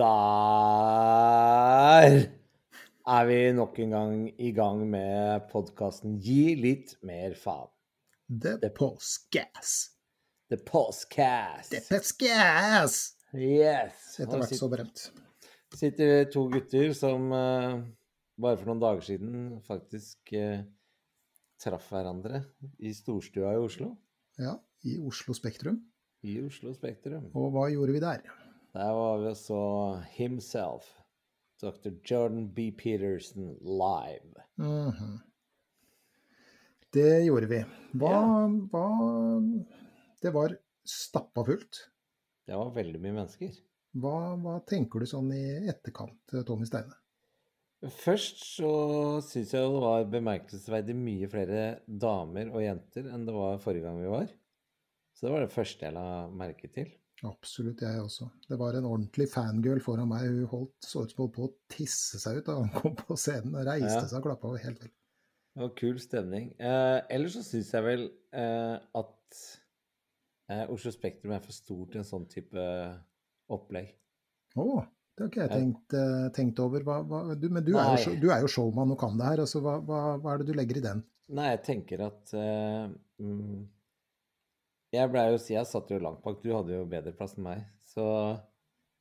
Der er vi nok en gang i gang med podkasten Gi litt mer faen. The Postgas. The Postcass. The Postgas! Yes. Etter hvert så berømt. sitter to gutter som uh, bare for noen dager siden faktisk uh, traff hverandre i storstua i Oslo. Ja, i Oslo Spektrum. I Oslo Spektrum. Og hva gjorde vi der? Der var vi så himself, dr. Jordan B. Peterson, live. Mhm. Det gjorde vi. Hva, hva Det var stappa fullt. Det var veldig mye mennesker. Hva, hva tenker du sånn i etterkant, Tommy Steine? Først så syns jeg det var bemerkelsesverdig mye flere damer og jenter enn det var forrige gang vi var. Så det var det første jeg la merke til. Absolutt, jeg også. Det var en ordentlig fangirl foran meg. Hun holdt, så ut som hun på å tisse seg ut da hun kom på scenen. og Reiste Ja. seg og klappa over helt vilt. Det var kul stemning. Eh, ellers så syns jeg vel eh, at eh, Oslo Spektrum er for stort til en sånn type opplegg. Å, det har ikke jeg tenkt, eh, tenkt over. Hva, hva, du, men du er, jo, du er jo showman og kan det her. Altså, hva, hva, er det du legger i den? Nei, jeg tenker at eh, mm, Jeg blei jo si jeg satt jo langt bak, du hadde jo bedre plass enn meg. Så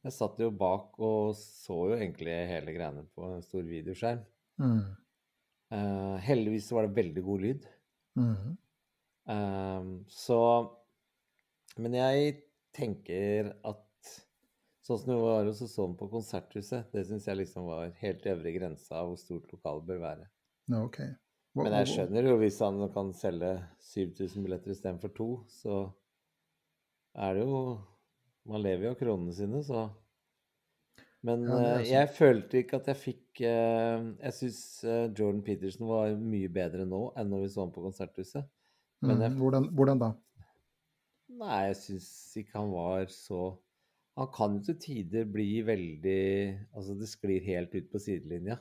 jeg satt jo bak og så jo egentlig hele greiene på en stor videoskjerm. Mm. Uh, heldigvis var det veldig god lyd. Mm. Uh, så Men jeg tenker at sånn som det var hos sånn på Konserthuset, det syns jeg liksom var helt øvre grensa av hvor stort lokalet bør være. Okay. Men jeg skjønner jo hvis han kan selge 7000 billetter istedenfor to, så er det jo Man lever jo av kronene sine, så Men Ja, eh, sant. jeg følte ikke at jeg fikk eh, Jeg syns Jordan Peterson var mye bedre nå enn når vi så ham på Konserthuset. men jeg- Mhm. hvordan, hvordan da? Nei, jeg syns ikke han var så Han kan jo til tider bli veldig Altså, det sklir helt ut på sidelinja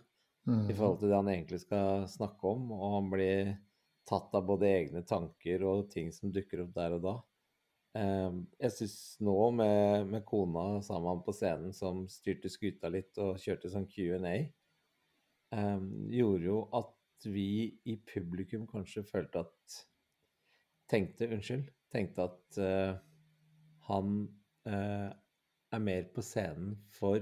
i Mhm. forhold til det han egentlig skal snakke om, og han blir tatt av både egne tanker og ting som dukker opp der og da. Ehm, jeg syns nå, med, med kona sammen på scenen, som styrte skuta litt og kjørte sånn Q&A, ehm, gjorde jo at vi i publikum kanskje følte at Tenkte, unnskyld, tenkte at uh, han uh, er mer på scenen for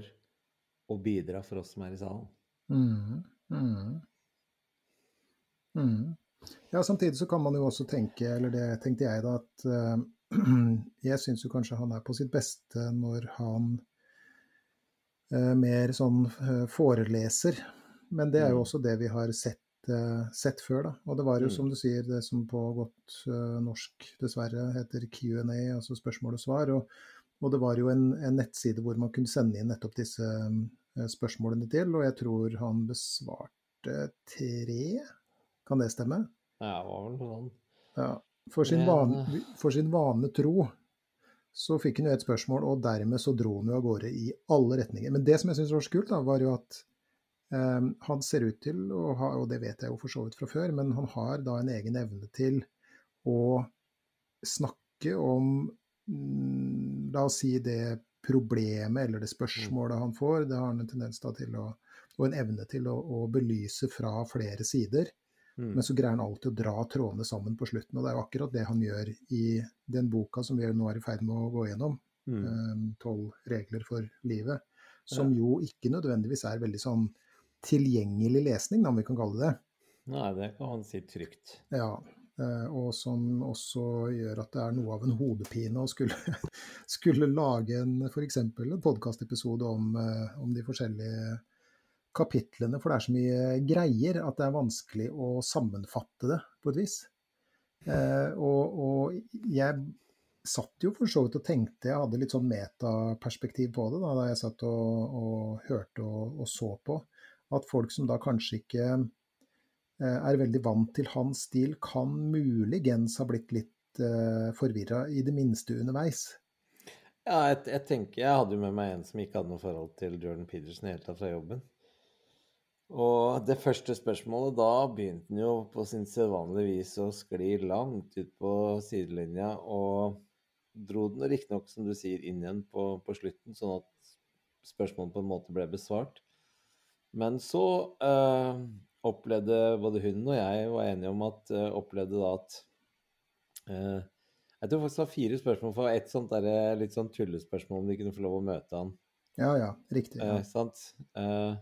å bidra for oss som er i salen. Mhm. mm. Mm. Ja, samtidig så kan man jo også tenke, eller det tenkte jeg da, at uh, jeg syns jo kanskje han er på sitt beste når han uh, mer sånn uh, foreleser. Men det er jo Mm. også det vi har sett, sett før, da. Og det var jo Mm. som du sier, det som på godt norsk dessverre heter Q&A, altså spørsmål og svar. Og, og det var jo en, en nettside hvor man kunne sende inn nettopp disse spørsmålene til, og jeg tror han besvarte tre. Kan det stemme? Ja, det var vel sånn. Ja. For sin, vane, for sin vane tro så fikk han jo et spørsmål, og dermed så dro han jo av gårde i alle retninger. Men det som jeg syns var så kult, da, var jo at um, han ser ut til å ha, og det vet jeg jo for så vidt fra før, men han har da en egen evne til å snakke om mm, La oss si det problemet eller det spørsmålet han får. Det har han en tendens da til å Og en evne til å, å belyse fra flere sider. Mm. Men så greier han alltid å dra trådene sammen på slutten. Og det er jo akkurat det han gjør i den boka som vi nå er i ferd med å gå gjennom. Mm. eh, regler for livet. Som jo ikke nødvendigvis er veldig sånn tilgjengelig lesning, om vi kan kalle det det. Nei, det kan han si trygt. Ja, og som også gjør at det er noe av en hodepine å skulle, skulle lage en f.eks. en podkastepisode om, eh, om de forskjellige kapitlene, for det er så mye greier at det er vanskelig å sammenfatte det på et vis. Eh, og, og jeg satt jo for så vidt og tenkte, jeg hadde litt sånn metaperspektiv på det da, da jeg satt og, og hørte og, og, så på, at folk som da kanskje ikke eh, er veldig vant til hans stil, kan muligens ha blitt litt eh, forvirra, i det minste underveis. Ja, jeg, jeg, tenker Jeg hadde jo med meg en som ikke hadde noe forhold til Jordan Peterson helt fra jobben. Og det første spørsmålet, da begynte han jo på sin sedvanlige vis å skli langt ut på sidelinja, og dro den riktignok, som du sier, inn igjen på, på, slutten, sånn at spørsmålet på en måte ble besvart. Men så øh, opplevde både hun og jeg var enige om at øh, opplevde da at øh, Jeg tror faktisk det var fire spørsmål for ett sånt der, litt sånn tullespørsmål om de kunne få lov å møte han. Ja, ja, riktig. Ja. sant? Uh,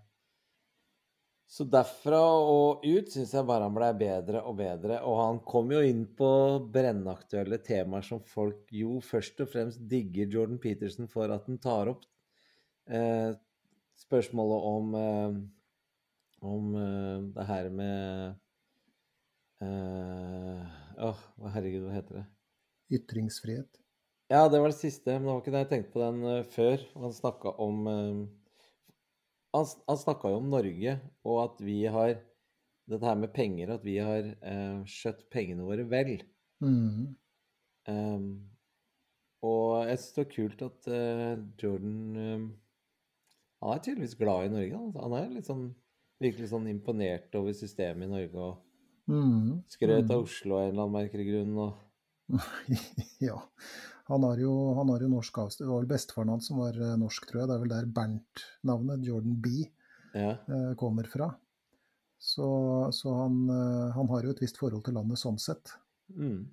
så derfra og ut syns jeg bare han blei bedre og bedre. Og han kom jo inn på brennaktuelle temaer som folk jo først og fremst digger Jordan Peterson for at han tar opp. Eh, spørsmålet om eh, om uh, det her med eh, uh, oh, herregud, hva heter det? Ytringsfrihet. Ja, det var det siste. Men det var ikke det jeg tenkte på den uh, før. Han snakka om han, han snakka jo om Norge, og at vi har Dette her med penger, at vi har eh, skjøtt pengene våre vel. Mm. Um, og jeg syns det var kult at Jordan um, Han er tydeligvis glad i Norge. Han er litt sånn, virkelig sånn imponert over systemet i Norge og mm. skrøt av mm. Oslo av en eller annen merkelig grunn. Og... ja. Han har jo, han har jo norsk avstand. Det var vel bestefaren hans som var eh, norsk, tror jeg. Det er vel der Bernt-navnet, Jordan B, ja. Eh, kommer fra. Så, så han, eh, han, har jo et visst forhold til landet sånn sett. Mm.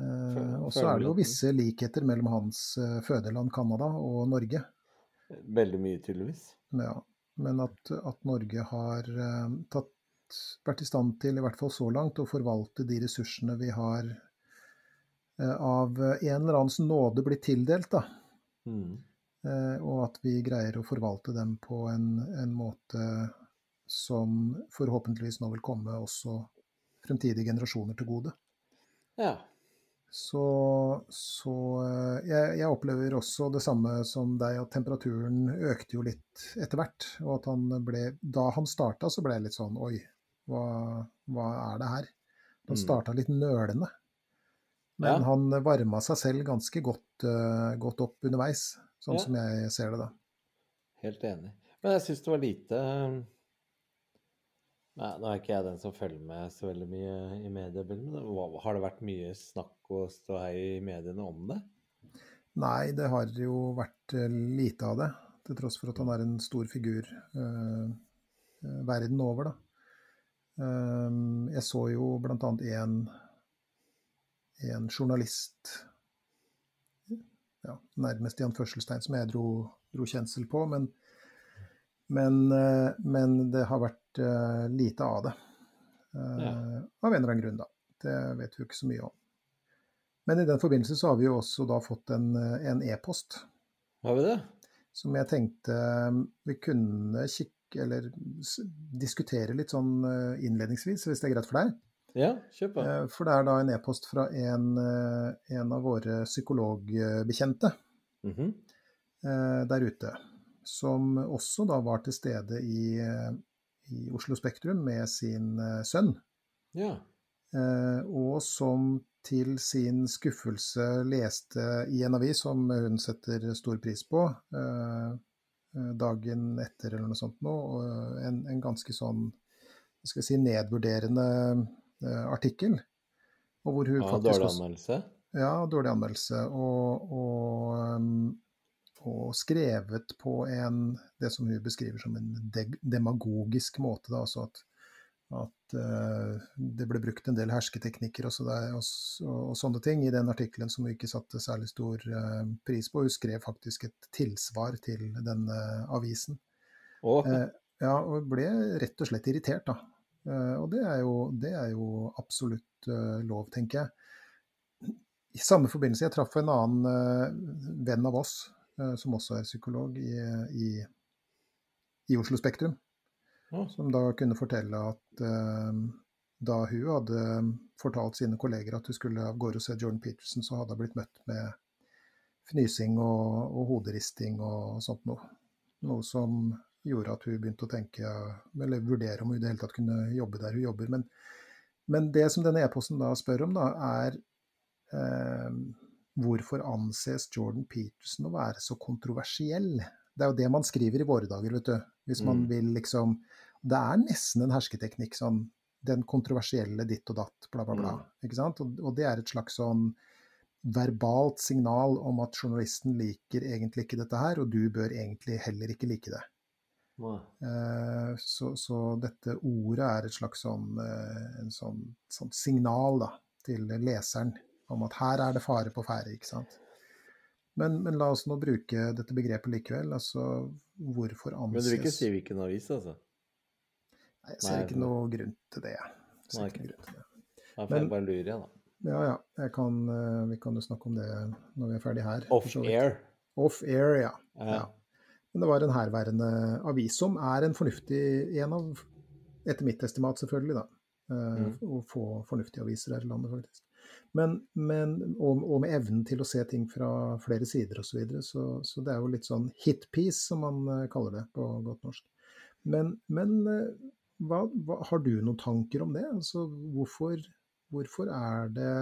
Eh, og så er det jo visse likheter mellom hans fødeland Canada og Norge. Veldig mye, tydeligvis. Ja. Men at, at Norge har tatt, vært i stand til, i hvert fall så langt, å forvalte de ressursene vi har Eh, av en eller annens nåde blitt tildelt. Da. Mm. Eh, og at vi greier å forvalte dem på en, en, måte som forhåpentligvis nå vil komme også fremtidige generasjoner til gode. Ja. Så, så eh, jeg, jeg, opplever også det samme som deg, at temperaturen økte jo litt etter hvert. Og at han ble Da han starta, så ble jeg litt sånn Oi, hva, hva er det her? Han mm. starta litt nølende. Men ja. han varma seg selv ganske godt, uh, godt opp underveis, sånn ja. som jeg ser det da. Helt enig. Men jeg syns det var lite Nei, nå er ikke jeg den som følger med så veldig mye i mediebildet, men har det vært mye snakk og ståhei i mediene om det? Nei, det har jo vært eh, lite av det. Til tross for at han er en stor figur eh, verden over, da. Eh, jeg så jo annet en en journalist ja, nærmest i anførselstegn som jeg dro, dro kjensel på, men, men, eh, men, det har vært uh, lite av det. Uh, ja. Av en eller annen grunn, da. Det vet vi ikke så mye om. Men i den forbindelse så har vi jo også da fått en e-post. E har vi det? Som jeg tenkte vi kunne kikke, eller diskutere litt sånn innledningsvis, hvis det er greit for deg? Ja, kjør på. Eh, for det er da en e-post fra en, eh, en, av våre psykologbekjente mm -hmm. der ute. Som også da var til stede i, i Oslo Spektrum med sin sønn. Ja. Og som til sin skuffelse leste i en avis som hun setter stor pris på, dagen etter eller noe sånt nå, en, en ganske sånn skal si, nedvurderende Eh, artikkel. Og hvor hun ja, faktisk Dårlig anmeldelse? Ja, dårlig anmeldelse. Og, og, um, og, skrevet på en, det som hun beskriver som en demagogisk måte. Da, altså at, at uh, det ble brukt en del hersketeknikker og, der, og, og, sånne ting i den artikkelen som hun ikke satte særlig stor uh, pris på. Hun skrev faktisk et tilsvar til denne avisen. Oh. Ja, og ble rett og slett irritert, da. Og det er jo, det er jo absolutt lov, tenker jeg. I samme forbindelse, jeg traff en annen venn av oss, som også er psykolog, i, i, i Oslo Spektrum. Ja. Som da kunne fortelle at da hun hadde fortalt sine kolleger at hun skulle av gårde og se Jordan Peterson, så hadde hun blitt møtt med fnysing og, og hoderisting og sånt noe. Noe som gjorde at hun begynte å tenke, eller vurdere om hun i det hele tatt kunne jobbe der hun jobber. Men, men det som denne e-posten da spør om, da, er eh, hvorfor anses Jordan Peterson å være så kontroversiell? Det er jo det man skriver i våre dager, vet du. Hvis man Mm. vil liksom Det er nesten en hersketeknikk, sånn den kontroversielle ditt og datt, bla, bla, bla. Mm. Ikke sant? Og, og det er et slags sånn verbalt signal om at journalisten liker egentlig ikke dette her, og du bør egentlig heller ikke like det. Wow. Eh, Så, så dette ordet er et slags sånn, eh, en sånn, sånn signal da, til leseren om at her er det fare på ferde, ikke sant. Men, men la oss nå bruke dette begrepet likevel. Altså hvorfor anses Men du vil ikke si hvilken avis, altså? Nei, Jeg ser Nei, ikke noe grunn til det. Jeg ser Nei, ikke grunn til det. Får Men- jeg bare lurer, jeg, da. Ja ja, kan, eh, vi kan jo snakke om det når vi er ferdig her. Off-air. Off-air, ja. Ja. Ja. Men det var en herværende avis som er en fornuftig En av, etter mitt estimat selvfølgelig, da. eh, Mm. Å få fornuftige aviser her i landet, faktisk. Men, men, og, og med evnen til å se ting fra flere sider osv. Så, videre, så Så det er jo litt sånn hitpiece, som man eh, kaller det på godt norsk. Men, men eh, hva, hva, har du noen tanker om det? Altså, hvorfor, hvorfor er det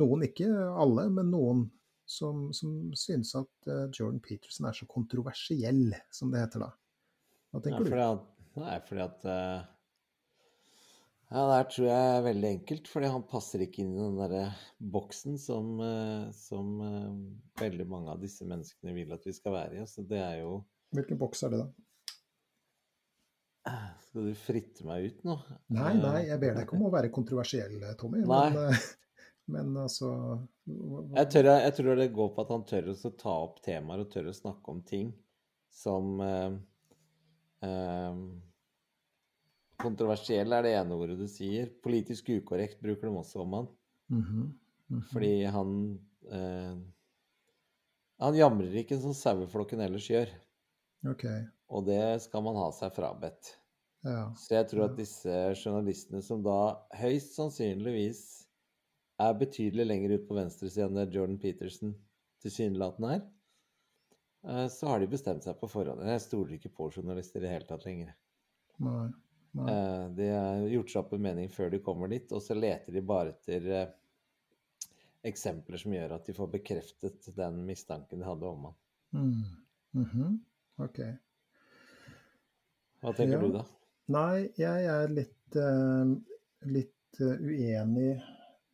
noen, ikke alle, men noen som, som synes at eh, Jordan Peterson er så kontroversiell, som det heter da. Hva Ja, tenker fordi du? at, nei, fordi at eh, Ja, der tror jeg er veldig enkelt, fordi han passer ikke inn i den derre boksen som, eh, som eh, veldig mange av disse menneskene vil at vi skal være i. Så det er jo Hvilken boks er det, da? Skal du fritte meg ut nå? Nei, Eh, nei, jeg ber deg ikke om å være kontroversiell, Tommy. Nei. Men, eh, men altså Jeg, tør, jeg tror det går på at han tør å ta opp temaer og tør å snakke om ting som eh, eh, Kontroversiell er det ene ordet du sier. Politisk ukorrekt bruker de også om han. Mhm, mhm. Fordi han eh, Han jamrer ikke som saueflokken ellers gjør. Okay. Og det skal man ha seg frabedt. ja. Så jeg tror at disse journalistene som da høyst sannsynligvis er betydelig lenger ut på venstresiden enn Jordan Peterson tilsynelatende er, eh, så har de bestemt seg på forhånd. Jeg stoler ikke på journalister i det hele tatt lenger. Nei, Eh, De har gjort seg opp en mening før de kommer dit, og så leter de bare etter eh, eksempler som gjør at de får bekreftet den mistanken de hadde om han. Mm, mhm, Ok. Hva tenker Ja. du da? Nei, jeg er litt, uh, litt uenig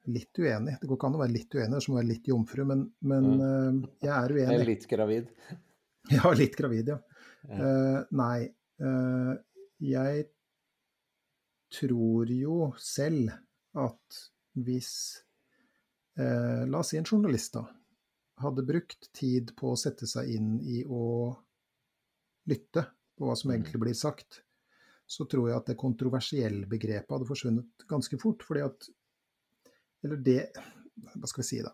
Litt uenig. Det går ikke an å være litt uenig, det må være litt jomfru, men, men eh, jeg er uenig. Jeg er litt gravid. Ja, litt gravid, ja. Ja. Uh, nei, uh, jeg tror jo selv at hvis eh, La oss si en journalist, da, hadde brukt tid på å sette seg inn i å lytte på hva som Mm. egentlig blir sagt, så tror jeg at det kontroversielle begrepet hadde forsvunnet ganske fort. fordi at Eller det Hva skal vi si, da?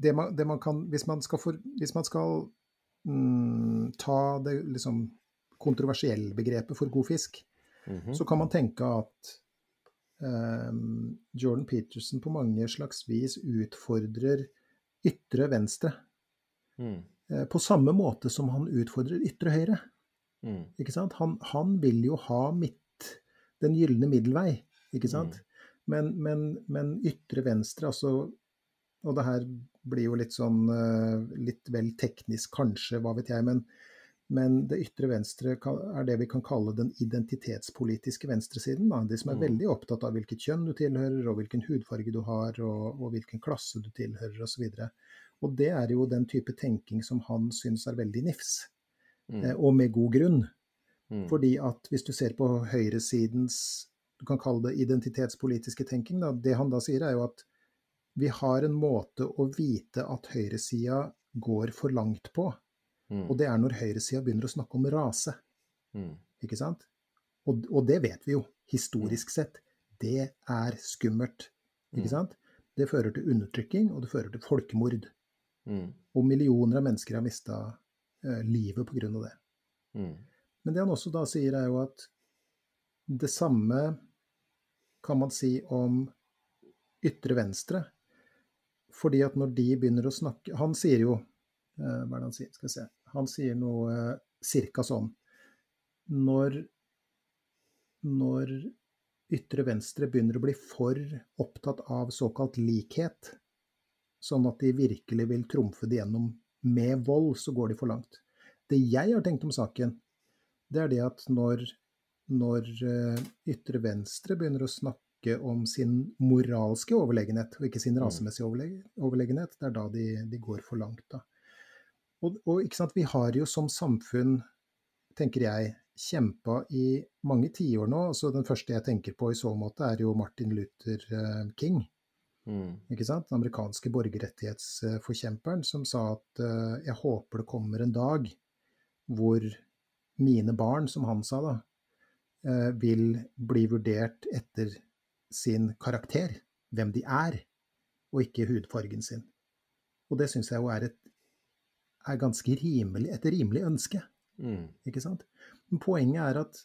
Det man, det man kan Hvis man skal, for, hvis man skal mm, ta det liksom kontroversielle begrepet for god fisk, Mhm. så kan man tenke at um, Jordan Peterson på mange slags vis utfordrer ytre venstre. Mm. eh, På samme måte som han utfordrer ytre høyre. Mm. Ikke sant? Han, han vil jo ha midt, den gylne middelvei, ikke sant? Men, men, men ytre venstre, altså Og det her blir jo litt sånn eh, litt vel teknisk, kanskje, hva vet jeg, men, men det ytre venstre er det vi kan kalle den identitetspolitiske venstresiden. Da. De som er Mm. veldig opptatt av hvilket kjønn du tilhører, og hvilken hudfarge du har, og, og hvilken klasse du tilhører, osv. Og, og det er jo den type tenking som han syns er veldig nifs, Mm. eh, og med god grunn. Mm. Fordi at hvis du ser på høyresidens du kan kalle det identitetspolitiske tenking, da, det han da sier er jo at vi har en måte å vite at høyresida går for langt på, Mm. og det er når høyresida begynner å snakke om rase. Mm. ikke sant? Og, og det vet vi jo, historisk sett. Det er skummelt. Mm. ikke sant? Det fører til undertrykking, og det fører til folkemord. Mm. Og millioner av mennesker har mista eh, livet pga. det. Mm. Men det han også da sier, er jo at det samme kan man si om ytre venstre. fordi at når de begynner å snakke Han sier jo eh, Hva er det han sier? Skal vi se. Han sier noe eh, cirka sånn Når, når ytre venstre begynner å bli for opptatt av såkalt likhet, sånn at de virkelig vil trumfe det gjennom med vold, så går de for langt. Det jeg har tenkt om saken, det er det at når, når eh, ytre venstre begynner å snakke om sin moralske overlegenhet, og ikke sin Mm. rasemessige overlegenhet, det er da de, de går for langt. Da. Og, og ikke sant, vi har jo som samfunn, tenker jeg, kjempa i mange tiår nå. altså Den første jeg tenker på i så måte, er jo Martin Luther eh, King. Mm. ikke sant? Den amerikanske borgerrettighetsforkjemperen som sa at uh, jeg håper det kommer en dag hvor mine barn, som han sa da, uh, vil bli vurdert etter sin karakter, hvem de er, og ikke hudfargen sin. Og det syns jeg jo er, et, er ganske rimelig, et rimelig ønske. Mm. Ikke sant? Men poenget er at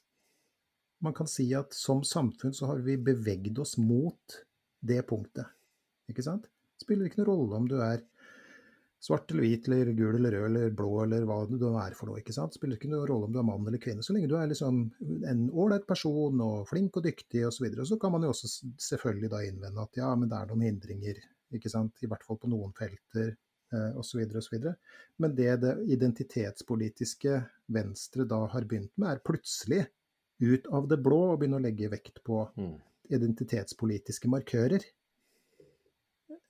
man kan si at som samfunn så har vi beveget oss mot det punktet. Ikke sant? Spiller ikke noen rolle om du er svart eller hvit eller gul eller rød eller blå eller hva du er for noe. ikke sant? Spiller ikke noen rolle om du er mann eller kvinne, så lenge du er liksom en ålreit person og flink og dyktig osv. Så, videre. så kan man jo også selvfølgelig da innvende at ja, men det er noen hindringer, ikke sant? i hvert fall på noen felter osv. osv. Men det det identitetspolitiske Venstre da har begynt med, er plutselig ut av det blå å begynne å legge vekt på Mm. identitetspolitiske markører.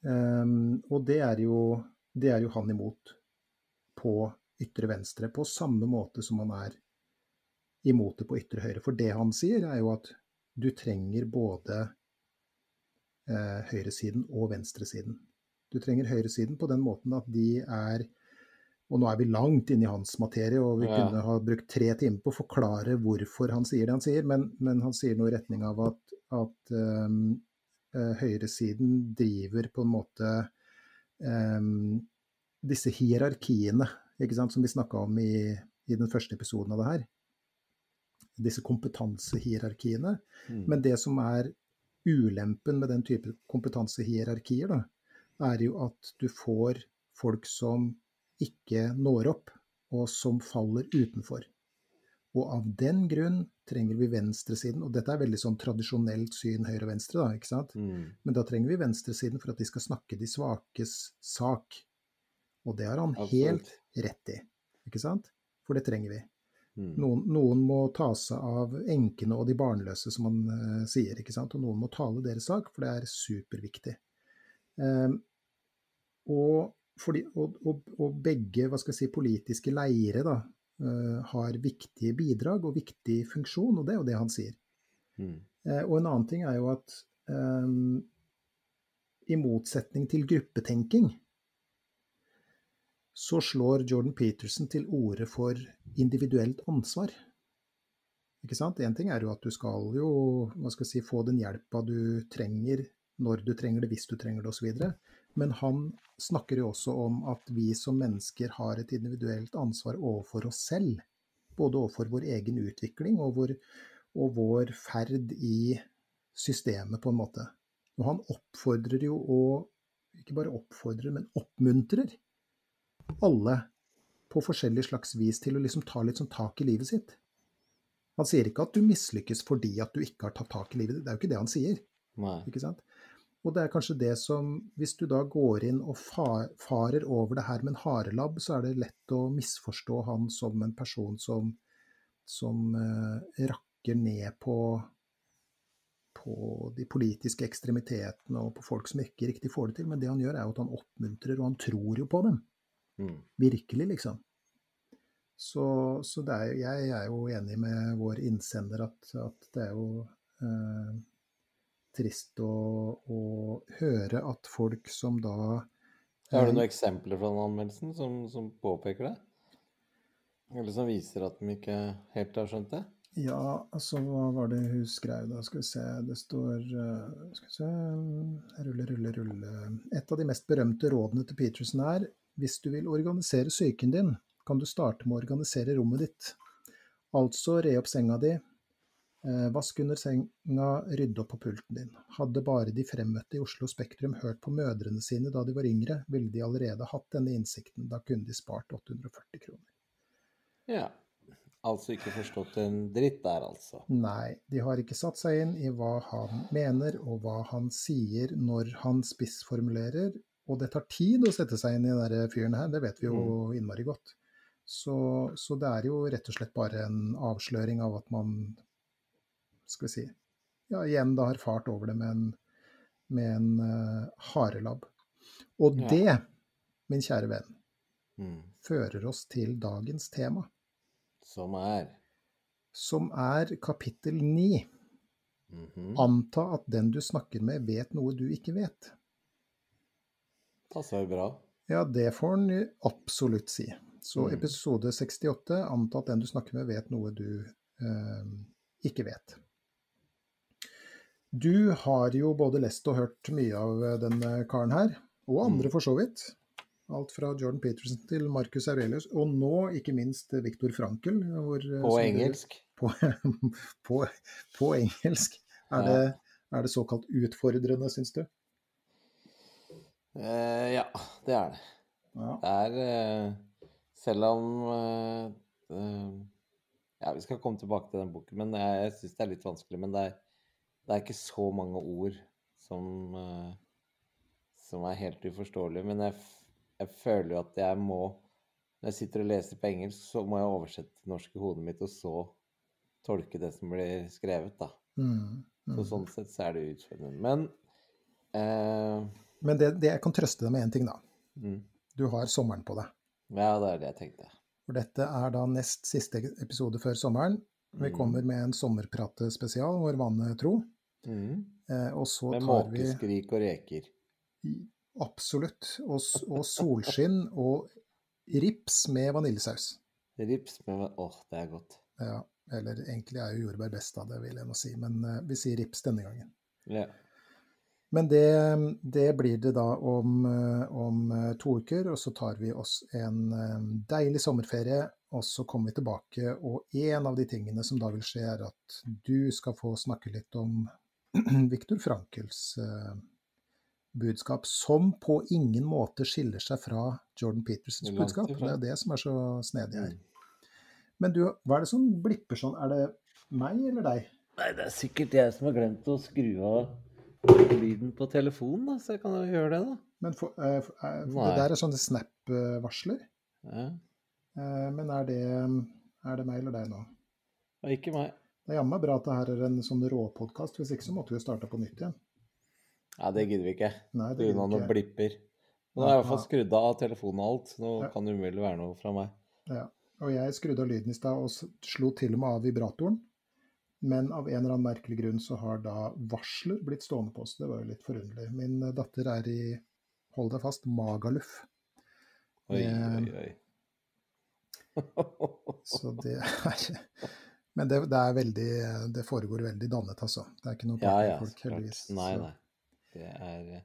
Um, og det er, jo, det er jo han imot på ytre venstre, på samme måte som han er imot det på ytre høyre. For det han sier, er jo at du trenger både eh, høyresiden og venstresiden. Du trenger høyresiden på den måten at de er Og nå er vi langt inne i hans materie, og vi Ja. kunne ha brukt tre timer på å forklare hvorfor han sier det han sier, men, men han sier noe i retning av at, at um, høyresiden driver på en måte um, disse hierarkiene, sant, som vi snakka om i, i den første episoden av det her. Disse kompetansehierarkiene. Mm. Men det som er ulempen med den type kompetansehierarkier, da, er jo at du får folk som ikke når opp, og som faller utenfor. Og av den grunn trenger vi venstresiden, og dette er veldig sånn tradisjonelt syn høyre og venstre, da, ikke sant? Mm. Men da trenger vi venstresiden for at de skal snakke de svakes sak. Og det har han Absolutt. helt rett i, ikke sant? For det trenger vi. Mm. Noen, noen må ta seg av enkene og de barnløse, som han uh, sier. ikke sant? Og noen må tale deres sak, for det er superviktig. Um, og, fordi, og, og, og begge hva skal jeg si, politiske leire da, uh, har viktige bidrag og viktig funksjon, og det er jo det han sier. Mm. Uh, og en annen ting er jo at um, i motsetning til gruppetenking, så slår Jordan Peterson til orde for individuelt ansvar. Ikke sant? Én ting er jo at du skal jo hva skal jeg si, få den hjelpa du trenger når du trenger det, hvis du trenger det osv. Men han snakker jo også om at vi som mennesker har et individuelt ansvar overfor oss selv. Både overfor vår egen utvikling og vår, og vår ferd i systemet, på en måte. Og han oppfordrer jo og ikke bare oppfordrer, men oppmuntrer alle på forskjellig slags vis til å liksom ta litt sånn tak i livet sitt. Han sier ikke at du mislykkes fordi at du ikke har tatt tak i livet ditt. Det er jo ikke det han sier. Nei. ikke sant? Og det er kanskje det som Hvis du da går inn og farer over det her med en harelabb, så er det lett å misforstå han som en person som, som eh, rakker ned på på de politiske ekstremitetene og på folk som ikke riktig får det til. Men det han gjør, er jo at han oppmuntrer, og han tror jo på dem. Mm. Virkelig, liksom. Så, så er, jeg er jo enig med vår innsender at, at det er jo eh, trist å, å høre at folk som da Har du eh, noen eksempler fra den anmeldelsen som, som påpeker det? Eller som viser at de ikke helt har skjønt det? Ja, altså hva var det hun skrev da? Skal vi se, det står eh, Skal vi se Rulle, rulle, rulle. Et av de mest berømte rådene til Peterson er hvis du vil organisere psyken din, kan du starte med å organisere rommet ditt. Altså re opp senga di, vask under senga, rydde opp på pulten din. Hadde bare de fremmøtte i Oslo Spektrum hørt på mødrene sine da de var yngre, ville de allerede hatt denne innsikten. Da kunne de spart 840 kroner. Ja. Altså ikke forstått en dritt der, altså. Nei, de har ikke satt seg inn i hva han mener og hva han sier når han spissformulerer, og det tar tid å sette seg inn i denne fyren her, det vet vi jo innmari godt. Så, så det er jo rett og slett bare en avsløring av at man skal vi si, ja, igjen da har fart over det med en, med en uh, harelabb. Og Ja. det, min kjære venn, Mm. fører oss til dagens tema, Som er som er kapittel ni. mhm. Anta at den du snakker med, vet noe du ikke vet. Passer bra. Ja, det får han absolutt si. Så Mm. episode 68, anta at den du snakker med, vet noe du eh, ikke vet. Du har jo både lest og hørt mye av eh, denne karen her, og andre Mm. for så vidt. Alt fra Jordan Peterson til Marcus Aurelius, og nå ikke minst Viktor Frankel. Hvor, eh, På du- engelsk. På, på, på engelsk. Er, Ja. det, er det såkalt utfordrende, syns du? Eh, ja, det er det. Ja. Det er eh, Selv om eh, eh, Ja, vi skal komme tilbake til den boken, men jeg, jeg syns det er litt vanskelig. Men det er, det er ikke så mange ord som eh, som er helt uforståelige. Men jeg, jeg føler jo at jeg må Når jeg sitter og leser på engelsk, så må jeg oversette norsk i hodet mitt, og så tolke det som blir skrevet, da. Mm, Så mm. sånn sett så er det utfordrende. Men eh, Men det, det jeg kan trøste deg med én ting, da. mm, Du har sommeren på deg. Ja, det er det jeg tenkte. For dette er da nest siste episode før sommeren. Vi Mm. kommer med en sommerpratespesial, vår vane tro. Mm. Eh, og så tar vi måkeskrik og reker. absolutt og, og solskinn og rips med vaniljesaus. Rips med Åh, det er godt. Ja, eller egentlig er jo jordbær best av det, vil jeg nå si, men eh, vi sier rips denne gangen. Ja. Men det, det blir det da om, eh, om to uker, og så tar vi oss en deilig sommerferie, og så kommer vi tilbake. Og en av de tingene som da vil skje, er at du skal få snakke litt om Viktor Frankels eh, budskap, som på ingen måte skiller seg fra Jordan Petersons budskap. Det er det som er så snedig her. Mm. Men du, hva er det som blipper sånn? Er det meg eller deg? Nei, det er sikkert jeg som har glemt å skru av lyden på telefonen, da, så jeg kan jo gjøre det, da. Men for, uh, for, uh, for det der er sånne Snap-varsler. Ja. Uh, Men er det, er det meg eller deg nå? Ikke meg. Det er jammen bra at det her er en sånn råpodkast, hvis ikke så måtte vi jo starta på nytt igjen. Nei, det gidder vi ikke. Nei, det gidder noen vi ikke. blipper. Nå har jeg i hvert fall skrudd av telefonen og alt. Nå Ja. kan det umulig være noe fra meg. Ja. Og jeg skrudde av lyden i stad og slo til og med av vibratoren. Men av en eller annen merkelig grunn så har da varsler blitt stående på oss. Det var jo litt forunderlig. Min eh, datter er i, hold deg fast, Magaluf. Oi, Eh, oi, oi. Så det er Men det, det veldig Det foregår veldig dannet, altså. Det er ikke noe Ja, ja, klart. heldigvis. Nei, nei. Det er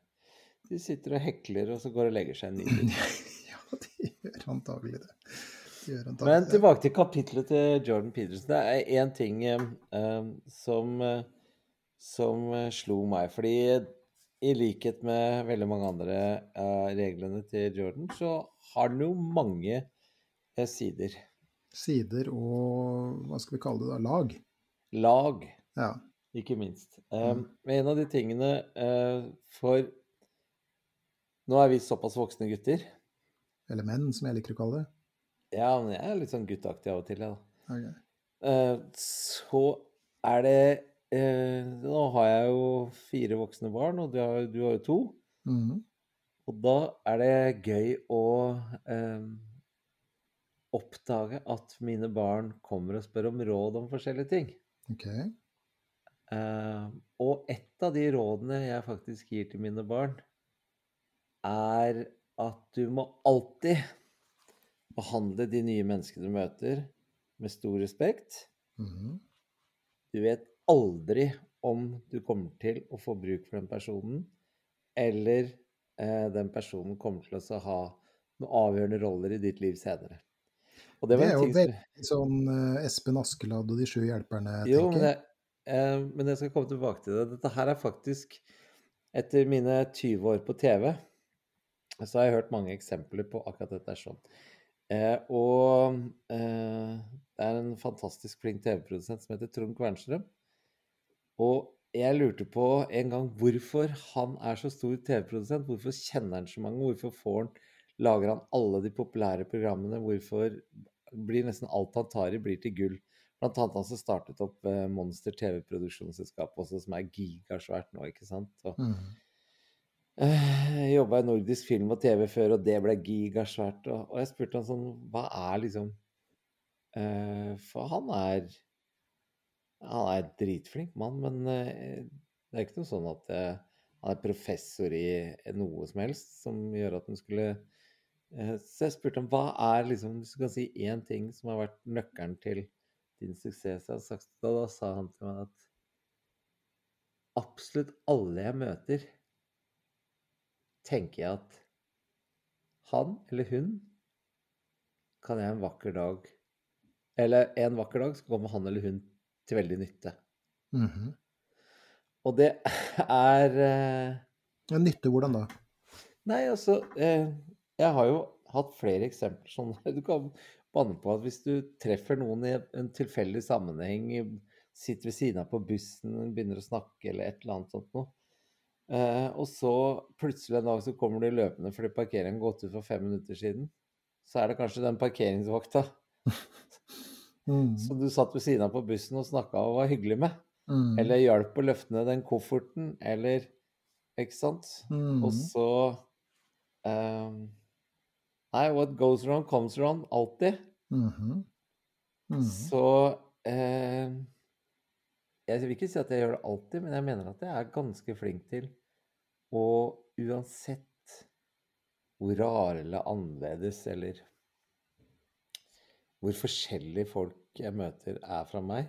De sitter og hekler, og så går og legger seg en nydelig. ja, de gjør antagelig det. De gjør antagelig Men tilbake til kapitlet til Jordan Peterson. Det er én ting eh, eh, som, eh, som eh, slo meg. Fordi i likhet med veldig mange andre uh, reglene til Jordan, så har den jo mange sider. Sider og hva skal vi kalle det da, lag. Lag, Ja. ikke minst. Mm. men en av de tingene uh, For nå er vi såpass voksne gutter. Eller menn, som jeg liker å kalle det. Ja, men jeg er litt sånn gutteaktig av og til, jeg, da. Okay. Uh, så er det uh, Nå har jeg jo fire voksne barn, og du har, du har jo to. Mm. Og da er det gøy å eh, oppdage at mine barn kommer og spør om råd om forskjellige ting. Okay. Uh, og et av de rådene jeg faktisk gir til mine barn, er at du må alltid behandle de nye menneskene du møter, med stor respekt. Mhm. Du vet aldri om du kommer til å få bruk for den personen, eller eh, den personen kommer til å ha noen avgjørende roller i ditt liv senere. Det Det er jo veldig sånn uh, Espen Askeladd og de sju hjelperne, Jo, men tenker jeg. Eh, men jeg skal komme tilbake til det. Dette her er faktisk Etter mine 20 år på TV, så har jeg hørt mange eksempler på akkurat dette er sånn. Eh, og eh, det er en fantastisk flink TV-produsent som heter Trond Kvernstrøm. Og jeg lurte på en gang hvorfor han er så stor TV-produsent. Hvorfor kjenner han så mange? Hvorfor får han, lager han alle de populære programmene? Hvorfor blir nesten alt han tar i, blir til gull? Blant annet han som startet opp eh, Monster TV-produksjonsselskap også, som er gigasvært nå, ikke sant. Og, Mm. eh, jeg jobba i Nordisk Film og TV før, og det ble gigasvært. Og, og jeg spurte han sånn Hva er liksom uh, For han er Han er en dritflink mann, men uh, det er ikke noe sånn at uh, han er professor i noe som helst som gjør at han skulle Så jeg spurte ham hva er liksom Hvis du kan si én ting som har vært nøkkelen til din suksess, Jeg hadde sagt, da, da sa han til meg at absolutt alle jeg møter, tenker jeg at han eller hun kan jeg en vakker dag Eller en vakker dag så kommer han eller hun til veldig nytte. Mhm. Og det er eh, nytte hvordan da? Nei, altså eh, Jeg har jo hatt flere eksempler sånn Du kan banne på at hvis du treffer noen i en tilfeldig sammenheng, sitter ved siden av på bussen, begynner å snakke eller et eller annet sånt noe, eh, og så plutselig en dag så kommer du løpende fordi parkeringen har gått ut for fem minutter siden, så er det kanskje den parkeringsvakta Mm. som du satt ved siden av på bussen og snakka og var hyggelig med, Mm. eller hjalp å løfte ned den kofferten, eller Ikke sant? Mm. Og så ehm, Nei, what goes around comes around, alltid. Mhm. Mhm. Så eh, Jeg vil ikke si at jeg gjør det alltid, men jeg mener at jeg er ganske flink til å uansett hvor rare eller annerledes eller hvor forskjellige folk jeg møter er fra meg,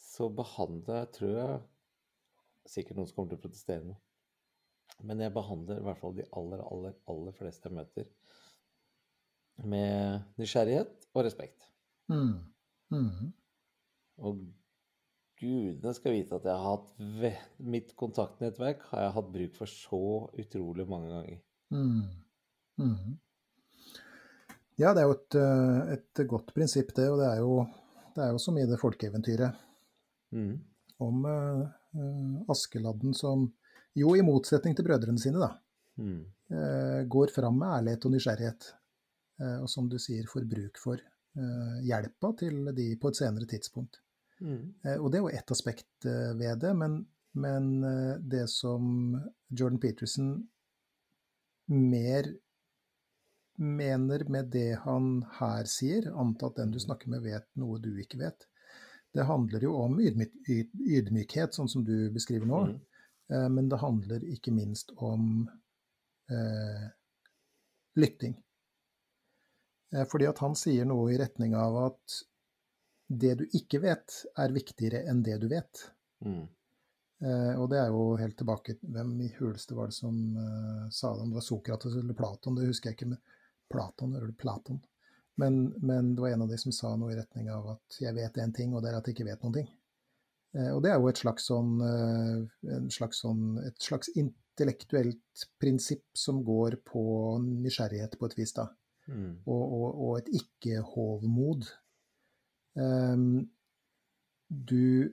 så behandler jeg, tror jeg Sikkert noen som kommer til å protestere nå. Men jeg behandler i hvert fall de aller, aller, aller fleste jeg møter, med nysgjerrighet og respekt. Mm. Mm. Og gudene skal vite at jeg har hatt ve mitt kontaktnettverk har jeg hatt bruk for så utrolig mange ganger. Mm. Mhm. Ja, det er jo et, eh, et godt prinsipp, det. Og det er jo, det er jo som i det folkeeventyret Mm. om eh, Askeladden som jo, i motsetning til brødrene sine, da, Mm. går fram med ærlighet og nysgjerrighet. Eh, og som du sier, får bruk for eh, hjelpa til de på et senere tidspunkt. Mm. Eh, og det er jo ett aspekt ved det, men, men det som Jordan Peterson mer mener med det han her sier, antatt den du snakker med vet noe du ikke vet, det handler jo om ydmyk, ydmykhet, sånn som du beskriver nå. Mm. Men det handler ikke minst om eh, lytting. Eh, fordi at han sier noe i retning av at det du ikke vet, er viktigere enn det du vet. Mm. Eh, og det er jo helt tilbake Hvem i huleste var det som eh, sa det? Om det var Sokrates eller Platon, det husker jeg ikke. Men Platon, eller Platon. Men, men det var en av de som sa noe i retning av at jeg vet én ting, og det er at jeg ikke vet noen ting. Eh, og det er jo et slags sånn, en slags sånn et slags intellektuelt prinsipp som går på nysgjerrighet på et vis, da. Mm. Og, og, og et ikke-hovmod. Um, du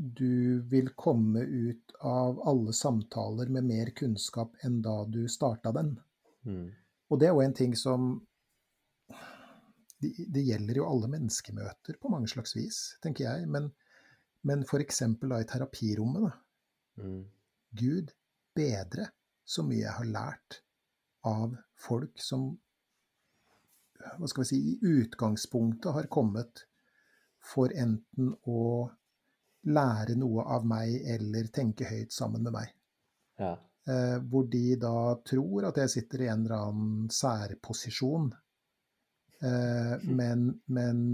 du vil komme ut av alle samtaler med mer kunnskap enn da du starta den. Mm. Og det er jo en ting som Det, det gjelder jo alle menneskemøter på mange slags vis, tenker jeg. Men, men f.eks. da i terapirommet, da. Mm. Gud bedre så mye jeg har lært av folk som hva skal vi si, i utgangspunktet har kommet for enten å lære noe av meg eller tenke høyt sammen med meg. Ja. Eh, hvor de da tror at jeg sitter i en eller annen særposisjon. Eh, men, men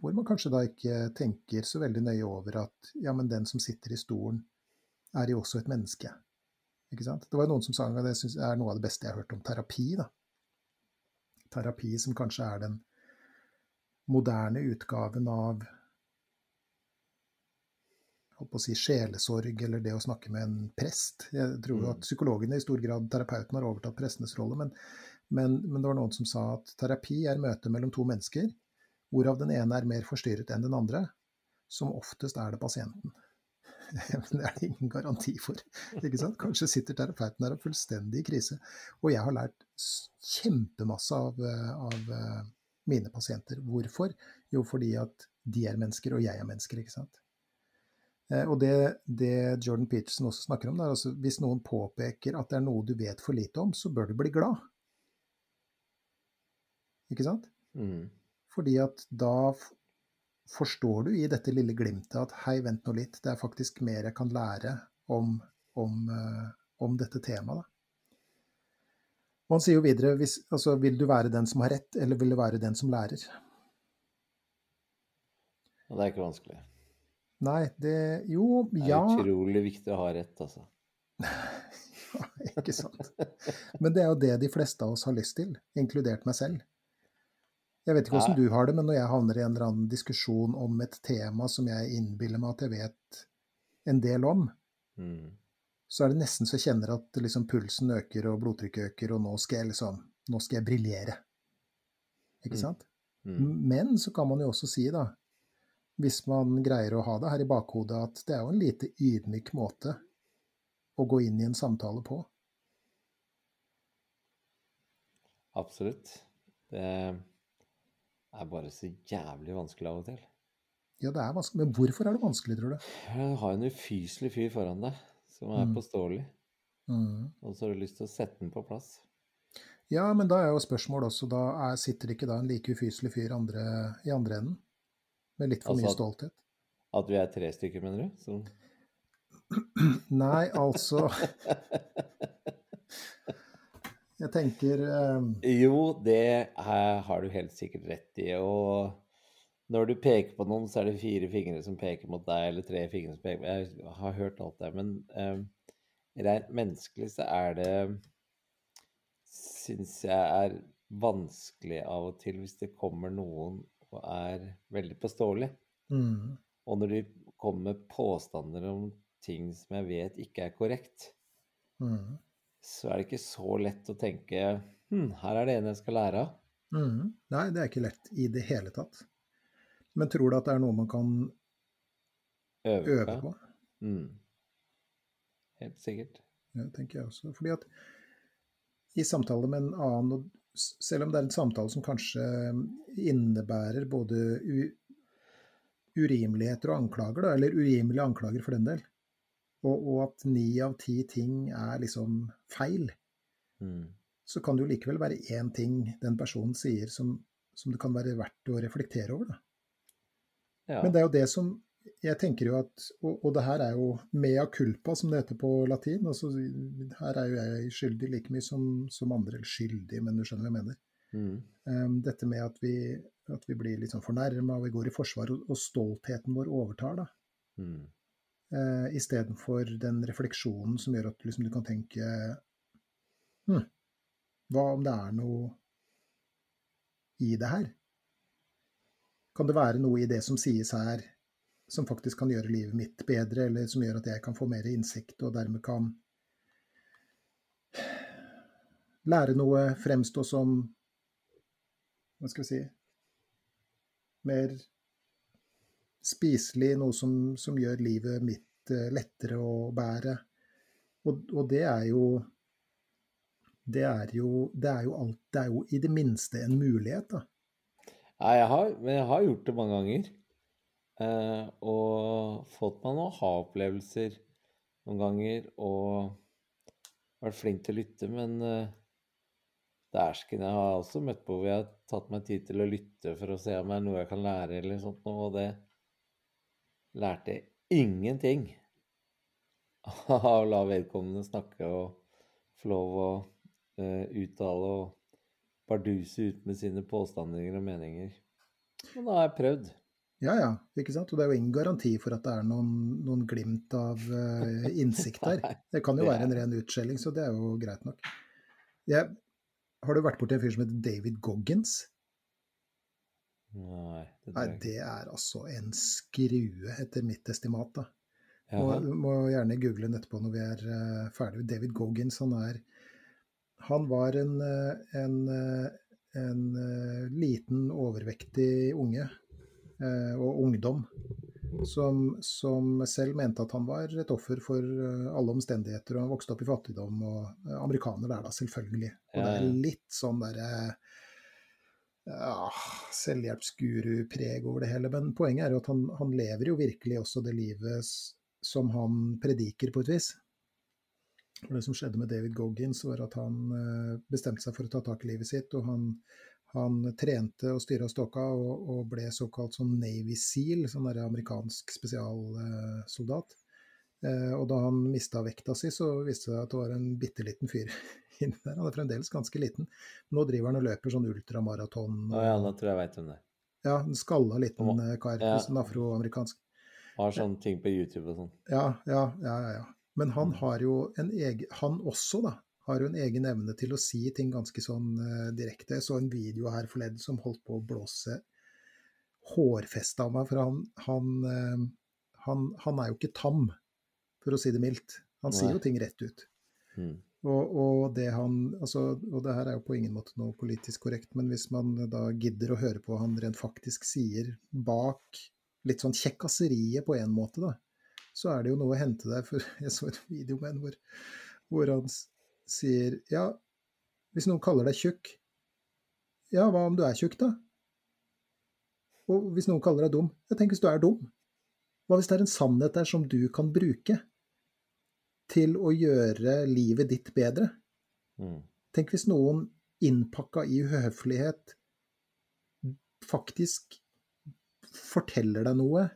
hvor man kanskje da ikke tenker så veldig nøye over at ja, men den som sitter i stolen, er jo også et menneske. Ikke sant? Det var noen som sa at det er noe av det beste jeg har hørt om terapi. da. Terapi som kanskje er den moderne utgaven av holdt på å si, sjelesorg eller det å snakke med en prest. Jeg tror jo at psykologene i stor grad, terapeuten, har overtatt prestenes rolle. Men, men, men, det var noen som sa at terapi er møtet mellom to mennesker, hvorav den ene er mer forstyrret enn den andre. Som oftest er det pasienten. Men det er det ingen garanti for. ikke sant? Kanskje sitter terapeuten der og fullstendig i krise. Og jeg har lært kjempemasse av, av mine pasienter. Hvorfor? Jo, fordi at de er mennesker, og jeg er mennesker. ikke sant? Eh, og det, det, Jordan Peterson også snakker om, er altså hvis noen påpeker at det er noe du vet for lite om, så bør du bli glad. Ikke sant? Mm. Fordi at da forstår du i dette lille glimtet at hei, vent nå litt, det er faktisk mer jeg kan lære om, om, uh, om dette temaet. Og han sier jo videre hvis, altså, vil du være den som har rett, eller vil du være den som lærer? Og det er ikke vanskelig. Nei, det Jo, ja Det er utrolig viktig å ha rett, altså. ja, ikke sant. Men det er jo det de fleste av oss har lyst til, inkludert meg selv. Jeg vet ikke hvordan du har det, men når jeg havner i en eller annen diskusjon om et tema som jeg innbiller meg at jeg vet en del om, mm. så er det nesten så jeg kjenner at liksom pulsen øker og blodtrykket øker, og nå skal jeg liksom Nå skal jeg briljere. Ikke mm. sant? Mm. Men så kan man jo også si, da, hvis man greier å ha det her i bakhodet at det er jo en lite ydmyk måte å gå inn i en samtale på. Absolutt. Det er bare så jævlig vanskelig av og til. Ja, det er vanskelig. Men hvorfor er det vanskelig, tror du? Du har en ufyselig fyr foran deg som er mm. påståelig. Mm. Og så har du lyst til å sette den på plass. Ja, men da er jo spørsmålet også Da er, sitter ikke da en like ufyselig fyr andre, i andre enden? Med litt for altså mye stolthet. At vi er tre stykker, mener du? Som... Nei, altså Jeg tenker um... Jo, det har du helt sikkert rett i. Og når du peker på noen, så er det fire fingre som peker mot deg, eller tre fingre som peker Jeg har hørt alt det. Men um, rent menneskelig så er det Syns jeg er vanskelig av og til hvis det kommer noen og er veldig påståelig. Mm. Og når de kommer med påstander om ting som jeg vet ikke er korrekt, mm. Så er det ikke så lett å tenke hm, her er det en jeg skal lære av. Mm. Nei, det er ikke lett i det hele tatt. Men tror du at det er noe man kan øve, øve på? Mm. Helt sikkert. Ja, tenker jeg også. Fordi at i samtale med en annen, selv om det er en samtale som kanskje innebærer både urimeligheter og anklager, da, eller urimelige anklager for den del, og, og at ni av ti ting er liksom feil, mm. så kan det jo likevel være én ting den personen sier som, som, det kan være verdt å reflektere over. Ja. Men det er jo det som jeg tenker jo at og, og, det her er jo mea culpa, som det heter på latin. altså Her er jo jeg skyldig like mye som, som andre. Eller skyldig, men du skjønner hva jeg mener. Mm. Um, dette med at vi, at vi blir litt sånn fornærma og vi går i forsvar, og, og stoltheten vår overtar, da. Mm. Uh, Istedenfor den refleksjonen som gjør at liksom, du kan tenke hm, Hva om det er noe i det her? Kan det være noe i det som sies her, som faktisk kan gjøre livet mitt bedre, eller som gjør at jeg kan få mer innsikt og dermed kan lære noe, fremstå som Hva skal vi si Mer spiselig, noe som, som gjør livet mitt eh, lettere å bære. Og, og, det er jo det er jo, det er jo alt Det er jo i det minste en mulighet, da. Nei, jeg har, men jeg har gjort det mange ganger. Eh, og fått meg noen ha-opplevelser noen ganger. Og vært flink til å lytte, men eh, dæsken, jeg har også møtt på hvor jeg har tatt meg tid til å lytte for å se om det er noe jeg kan lære, eller sånt noe, og det lærte ingenting av å la vedkommende snakke og få lov å uh, uttale og barduse ut med sine påstander og meninger. Og da har jeg prøvd. Ja, ja. ikke sant? Og det er jo ingen garanti for at det er noen, noen glimt av uh, innsikt der. Det kan jo være en ren utskjelling, så det er jo greit nok. Jeg, har du vært borti en fyr som heter David Goggins? Nei, det, Nei, det er altså en skrue, etter mitt estimat. da. Og du må gjerne google den etterpå når vi er uh, ferdige. David Goggins, han er Han var en, en, en liten, overvektig unge og ungdom som, som, selv mente at han var et offer for alle omstendigheter. og Han vokste opp i fattigdom, og amerikaner er da selvfølgelig. Og det er litt sånn derre ja, selvhjelpsguru-preg over det hele. Men poenget er jo at han, han, lever jo virkelig også det livet som han prediker, på et vis. Og det som skjedde med David Goggins, var at han eh, bestemte seg for å ta tak i livet sitt. Og han, han trente og styra stokka og, og, ble såkalt som Navy Seal, sånn der amerikansk spesialsoldat. Eh, og da han mista vekta si, så viste det seg at det var en bitte liten fyr inni der. Han er fremdeles ganske liten. Nå driver han og løper sånn ultramaraton. Å ja, nå tror jeg jeg veit hvem det. Ja, en skalla liten eh, kar. Ja. Sånn afroamerikansk. Har sånne ting på YouTube og sånn. Ja, ja, ja, ja. Men han mm. har jo en egen Han også, da. Har jo en egen evne til å si ting ganske sånn uh, direkte. Jeg så en video her forleden som holdt på å blåse hårfestet av meg. For han, han, uh, han, han, er jo ikke tam, for å si det mildt. Han sier jo ting rett ut. Mm. Og, og, det han, altså, og det her er jo på ingen måte noe politisk korrekt, men hvis man da gidder å høre på hva han rent faktisk sier bak litt sånn kjekkaseriet på en måte, da, så er det jo noe å hente der. For jeg så en video med en hvor, hvor han sier ja, hvis noen kaller deg tjukk, ja, hva om du er tjukk, da? Og hvis noen kaller deg dum, ja, tenk hvis du er dum. Hva hvis det er en sannhet der som du kan bruke? Til å gjøre livet ditt bedre. Mm. Tenk hvis noen innpakka i uhøflighet faktisk forteller deg noe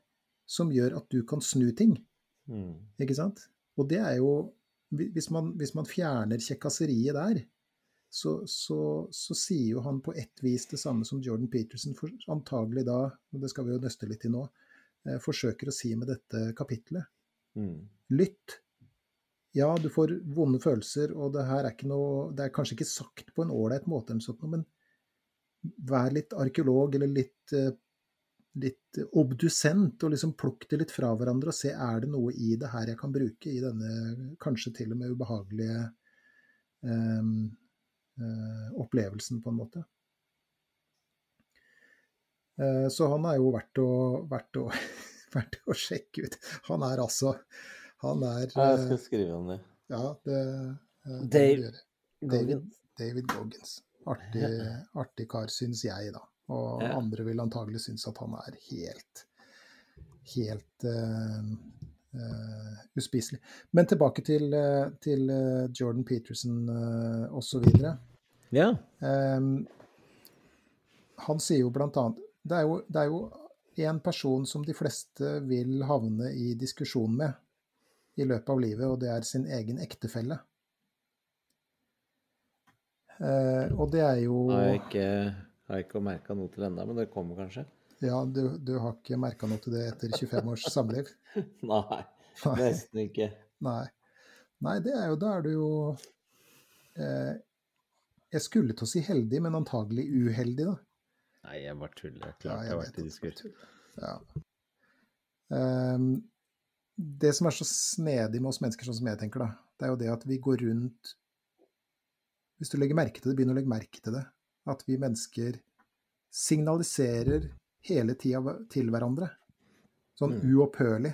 som gjør at du kan snu ting. Mm. Ikke sant? Og det er jo Hvis man, hvis man fjerner kjekkaseriet der, så, så, så, sier jo han på ett vis det samme som Jordan Peterson for, antagelig da, og det skal vi jo nøste litt i nå, eh, forsøker å si med dette kapitlet. Mm. Lytt ja, du får vonde følelser, og det her er ikke noe Det er kanskje ikke sagt på en ålreit måte, eller sånt, men vær litt arkeolog eller litt, eh, litt obdusent, og liksom plukk det litt fra hverandre og se er det noe i det her jeg kan bruke i denne kanskje til og med ubehagelige um, uh, opplevelsen, på en måte. Uh, så han er jo verdt å, verdt å, verdt å sjekke ut. Han er altså han er Jeg skal eh, skrive om det. Ja, det, eh, det Dave David, David Goggins. Artig, artig, kar, syns jeg, da. Og ja. andre vil antagelig synes at han er helt helt uh, uh, uspiselig. Men tilbake til, uh, til Jordan Peterson uh, osv. Ja. Um, han sier jo blant annet Det er jo, det er jo en person som de fleste vil havne i diskusjon med i løpet av livet, og det er sin egen ektefelle. Eh, og det er jo Har jeg ikke, har ikke merka noe til ennå, men det kommer kanskje? Ja, du, du har ikke merka noe til det etter 25 års samliv? Nei, nesten ikke. Nei. Nei, det er jo Da er du jo eh, Jeg skulle til å si heldig, men antagelig uheldig, da. Nei, jeg bare tuller. Klart ja, jeg, jeg har vært i diskurs. Ja. Um, det som er så snedig med oss mennesker, sånn som jeg tenker, da, det er jo det at vi går rundt Hvis du legger merke til det, begynner å legge merke til det, at vi mennesker signaliserer hele tida til hverandre, sånn mm. uopphørlig,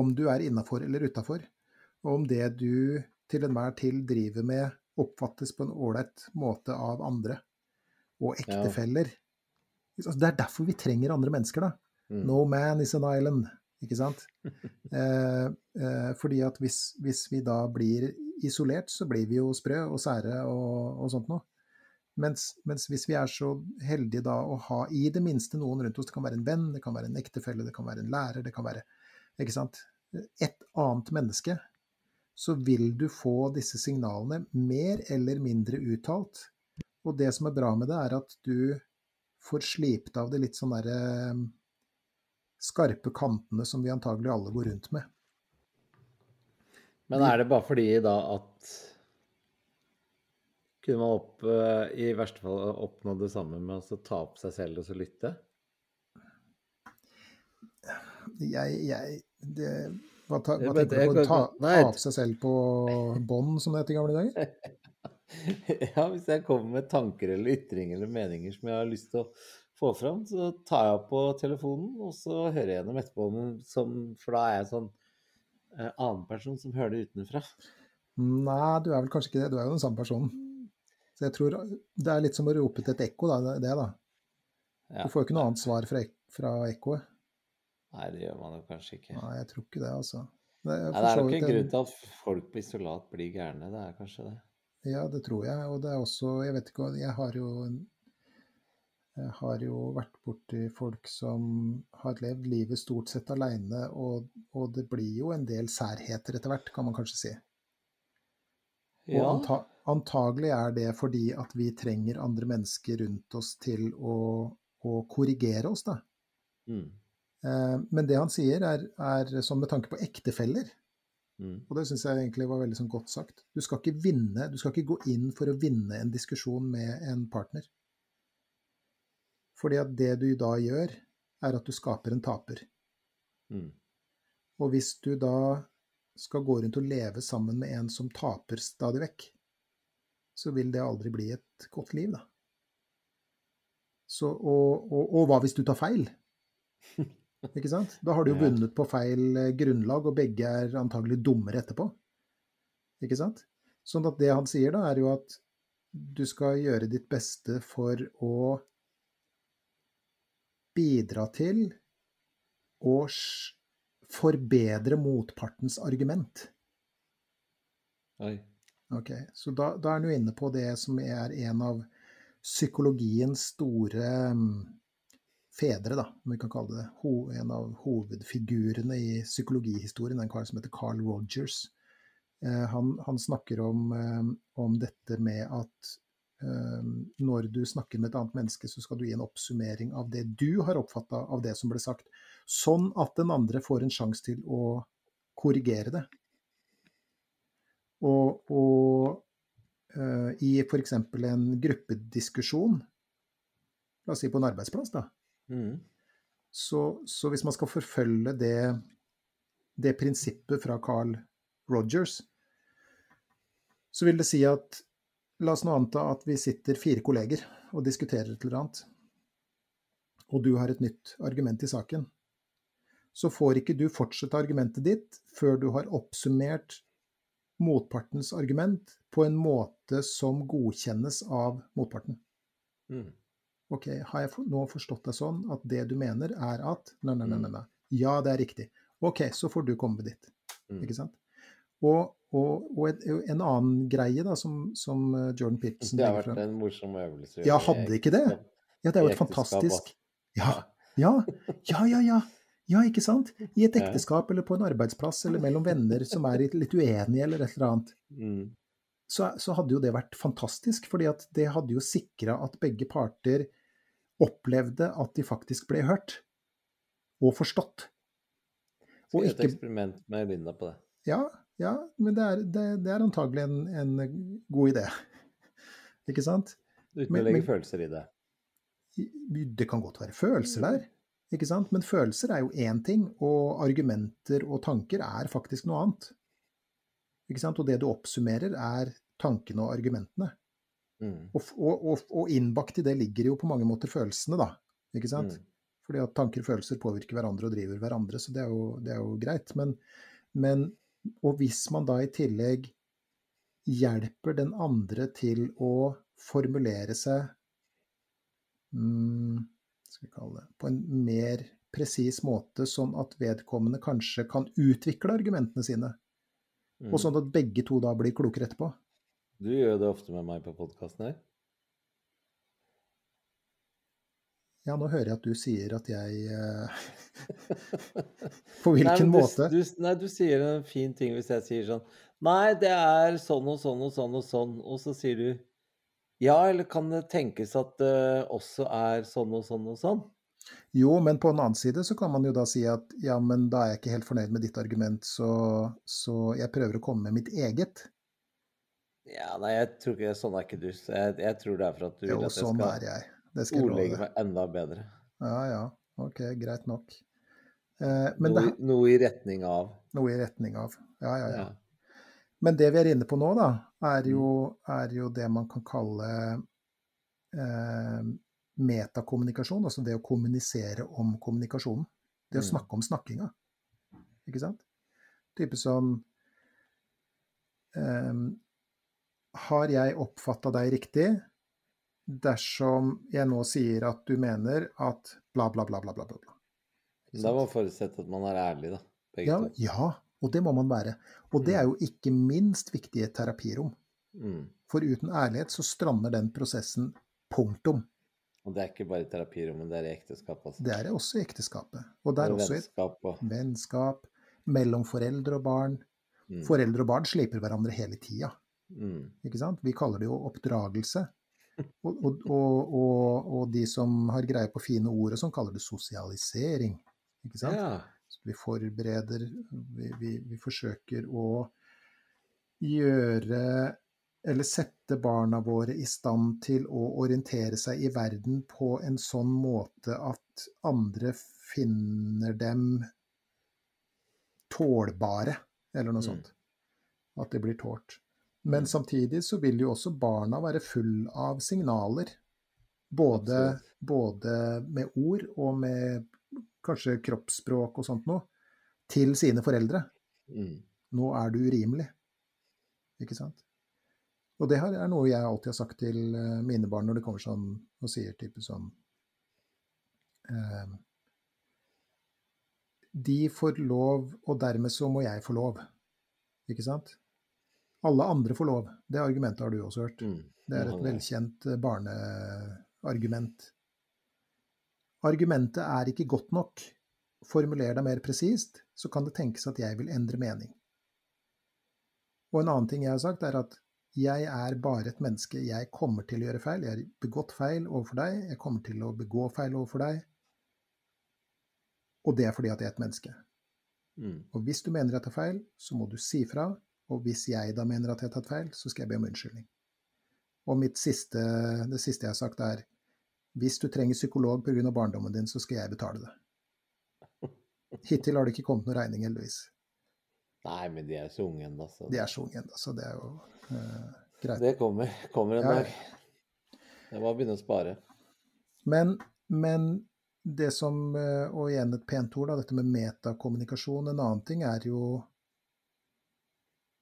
om du er innafor eller utafor, og om det du til enhver tid driver med, oppfattes på en ålreit måte av andre, og ektefeller. Ja. Det er derfor vi trenger andre mennesker, da. Mm. No man is an island. Ikke sant? Eh, eh, fordi at hvis, hvis, vi da blir isolert, så blir vi jo sprø og sære og, og sånt noe. Mens, mens, hvis vi er så heldige da å ha i det minste noen rundt oss, det kan være en venn, det kan være en ektefelle, det kan være en lærer, det kan være ikke sant, et annet menneske, så vil du få disse signalene mer eller mindre uttalt. Og det som er bra med det, er at du får slipt av det litt sånn derre skarpe kantene som vi antagelig alle går rundt med. Men er det bare fordi da at kunne man opp, eh, i verste fall oppnå det samme med å ta opp seg selv og så lytte? Jeg, jeg det, Hva, ta, hva tenker du på? Ta, ta opp seg selv på bånd, som det het i gamle dager? Ja, hvis jeg kommer med tanker eller ytringer eller meninger som jeg har lyst til å få fram, så tar jeg opp på telefonen, og så hører jeg gjennom etterpå. Som, for da er jeg sånn eh, annen person som hører det utenfra. Nei, du er vel kanskje ikke det. Du er jo den samme personen. Så jeg tror det er litt som å rope til et ekko, da. Det, da. Ja. Du får jo ikke noe annet svar fra, ek- fra ekkoet. Nei, det gjør man jo kanskje ikke. Nei, jeg tror ikke det, altså. Det er, Nei, det er nok en en- grunn til at folk på isolat blir gærne. Det er kanskje det. Ja, det tror jeg. Og det er også Jeg vet ikke Jeg har jo Jeg har jo vært borti folk som har levd livet stort sett aleine, og, og det blir jo en del særheter etter hvert, kan man kanskje si. Og Ja, anta, antagelig er det fordi at vi trenger andre mennesker rundt oss til å, å korrigere oss, da. mm, Eh, men det han sier, er, er sånn med tanke på ektefeller. mm, Og det syns jeg egentlig var veldig sånn godt sagt. Du skal ikke vinne, du skal ikke gå inn for å vinne en diskusjon med en partner. Fordi at det du da gjør, er at du skaper en taper. mm. Og hvis du da skal gå rundt og leve sammen med en som taper stadig vekk, så vil det aldri bli et godt liv, da. Så, og, og, og hva hvis du tar feil? Ikke sant? Da har du jo vunnet på feil eh, grunnlag, og begge er antagelig dummere etterpå. Ikke sant? Sånn at det han sier da, er jo at du skal gjøre ditt beste for å bidra til å forbedre motpartens argument. Oi. Ok, Så da, da er han jo inne på det som er en av psykologiens store mm, fedre, da, om vi kan kalle det. Ho, en av hovedfigurene i psykologihistorien, en kar som heter Carl Rogers. Eh, han, han snakker om, eh, om dette med at når du snakker med et annet menneske, så skal du gi en oppsummering av det du har oppfatta av det som ble sagt, sånn at den andre får en sjanse til å korrigere det. Og, og eh, i f.eks. en gruppediskusjon, la oss si på en arbeidsplass, da, Mm, så, så hvis man skal forfølge det, det prinsippet fra Carl Rogers, så vil det si at La oss nå anta at vi sitter fire kolleger og diskuterer et eller annet, og du har et nytt argument i saken. Så får ikke du fortsette argumentet ditt før du har oppsummert motpartens argument på en måte som godkjennes av motparten. mm. Ok, har jeg nå forstått deg sånn at det du mener er at Nei, nei, nei, nei. Mm. Ja, det er riktig. Ok, så får du komme med ditt. Mm. Ikke sant? Og, og, og en, en annen greie da, som, som eh, Jordan Peterson Det har vært en morsom øvelse. Ja, hadde ikke det? Ja, det er jo et fantastisk. Ja, ja, ja, ja. ja. Ja, ikke sant? I et ekteskap eller på en arbeidsplass eller mellom venner som er litt, uenige eller et eller annet, Mm, så, så hadde jo det vært fantastisk. fordi at det hadde jo sikra at begge parter opplevde at de faktisk ble hørt og forstått. Skal Og gjøre et eksperiment med Linda på det. Ja, ja men det er, det, det er antagelig en, en god idé. Ikke sant? Uten Men- å legge men- følelser i det. Det kan godt være følelser der, ikke sant? men følelser er jo én ting, og argumenter og tanker er faktisk noe annet. Ikke sant? Og det du oppsummerer, er tankene og argumentene. Mm, Og, og, og, og innbakt i det ligger jo på mange måter følelsene, da. Ikke sant? mm, Fordi at tanker og følelser påvirker hverandre og driver hverandre, så det er jo, det er jo greit. Men, men Og hvis man da i tillegg hjelper den andre til å formulere seg mm, skal vi kalle det, på en mer presis måte, sånn at vedkommende kanskje kan utvikle argumentene sine, mm. og sånn at begge to da blir klokere etterpå. Du gjør det ofte med meg på podkasten her. Ja, nå hører jeg at du sier at jeg eh, På hvilken nei, du, måte? Du, nei, du sier en fin ting hvis jeg sier sånn Nei, det er sånn og sånn og sånn og sånn. Og så sier du Ja, eller kan det tenkes at det også er sånn og sånn og sånn? Jo, men på en annen side så kan man jo da si at ja, men da er jeg ikke helt fornøyd med ditt argument, så, så jeg prøver å komme med mitt eget. Ja, nei, jeg tror ikke Sånn er ikke du. Jeg, jeg tror det er for at du Jo, vil at jeg sånn skal er jeg. Det skal jeg ordlegge meg enda bedre. Ja, ja. Ok, greit nok. Eh, men noe, det, noe i retning av. noe i retning av. Ja, ja, ja. Ja. Men det vi er inne på nå, da, er jo, Mm. er jo det man kan kalle eh, metakommunikasjon. Altså det å kommunisere om kommunikasjonen. Det å Mm. snakke om snakkinga. Ikke sant? Type sånn eh, Har jeg oppfatta deg riktig dersom jeg nå sier at du mener at bla, bla, bla, bla, bla? bla. Da må man forutsette at man er ærlig, da. Begge Ja, ja, og det må man være. Og det er jo ikke minst viktig i et terapirom. Mm. For uten ærlighet så strander den prosessen punktum. Og det er ikke bare i terapirommet, det er i ekteskap også. Det er også i ekteskapet. Og det er Og også vennskap og vennskap, mellom foreldre og barn. mm. Foreldre og barn sliper hverandre hele tida. Mm. Ikke sant? Vi kaller det jo oppdragelse. Og, og, og, og, de som har greie på fine ord og sånn, kaller det sosialisering. Ikke sant? Ja. Vi forbereder vi, vi, vi forsøker å gjøre eller sette barna våre i stand til å orientere seg i verden på en sånn måte at andre finner dem tålbare, eller noe Mm. sånt. At det blir tålt. Men Mm. samtidig så vil jo også barna være full av signaler. Både, både med ord og med kanskje kroppsspråk og sånt noe, til sine foreldre. Mm. Nå er du urimelig. Ikke sant? Og det her er noe jeg alltid har sagt til eh, mine barn når de kommer sånn og sier type sånn eh, De får lov, og dermed så må jeg få lov. Ikke sant? Alle andre får lov. Det argumentet har du også hørt. Mm. Det er et velkjent eh, barneargument. Argumentet er ikke godt nok. Formuler deg mer presist, så kan det tenkes at jeg vil endre mening. Og en annen ting jeg har sagt, er at jeg er bare et menneske. Jeg kommer til å gjøre feil. Jeg har begått feil overfor deg. Jeg kommer til å begå feil overfor deg. Og det er fordi at jeg er et menneske. Mm. Og hvis du mener at jeg tar feil, så må du si fra. Og hvis jeg da mener at jeg har tatt feil, så skal jeg be om unnskyldning. Og mitt siste, det siste jeg har sagt, er hvis du trenger psykolog pga. barndommen din, så skal jeg betale det. Hittil har det ikke kommet noen regning, heldigvis. Nei, men de er så unge ennå, så De er så unge ennå, så det er jo uh, greit. det kommer, kommer en Ja, dag. Det er bare å begynne å spare. Men, men det som, eh, og igjen et pent ord, da, dette med metakommunikasjon. En annen ting er jo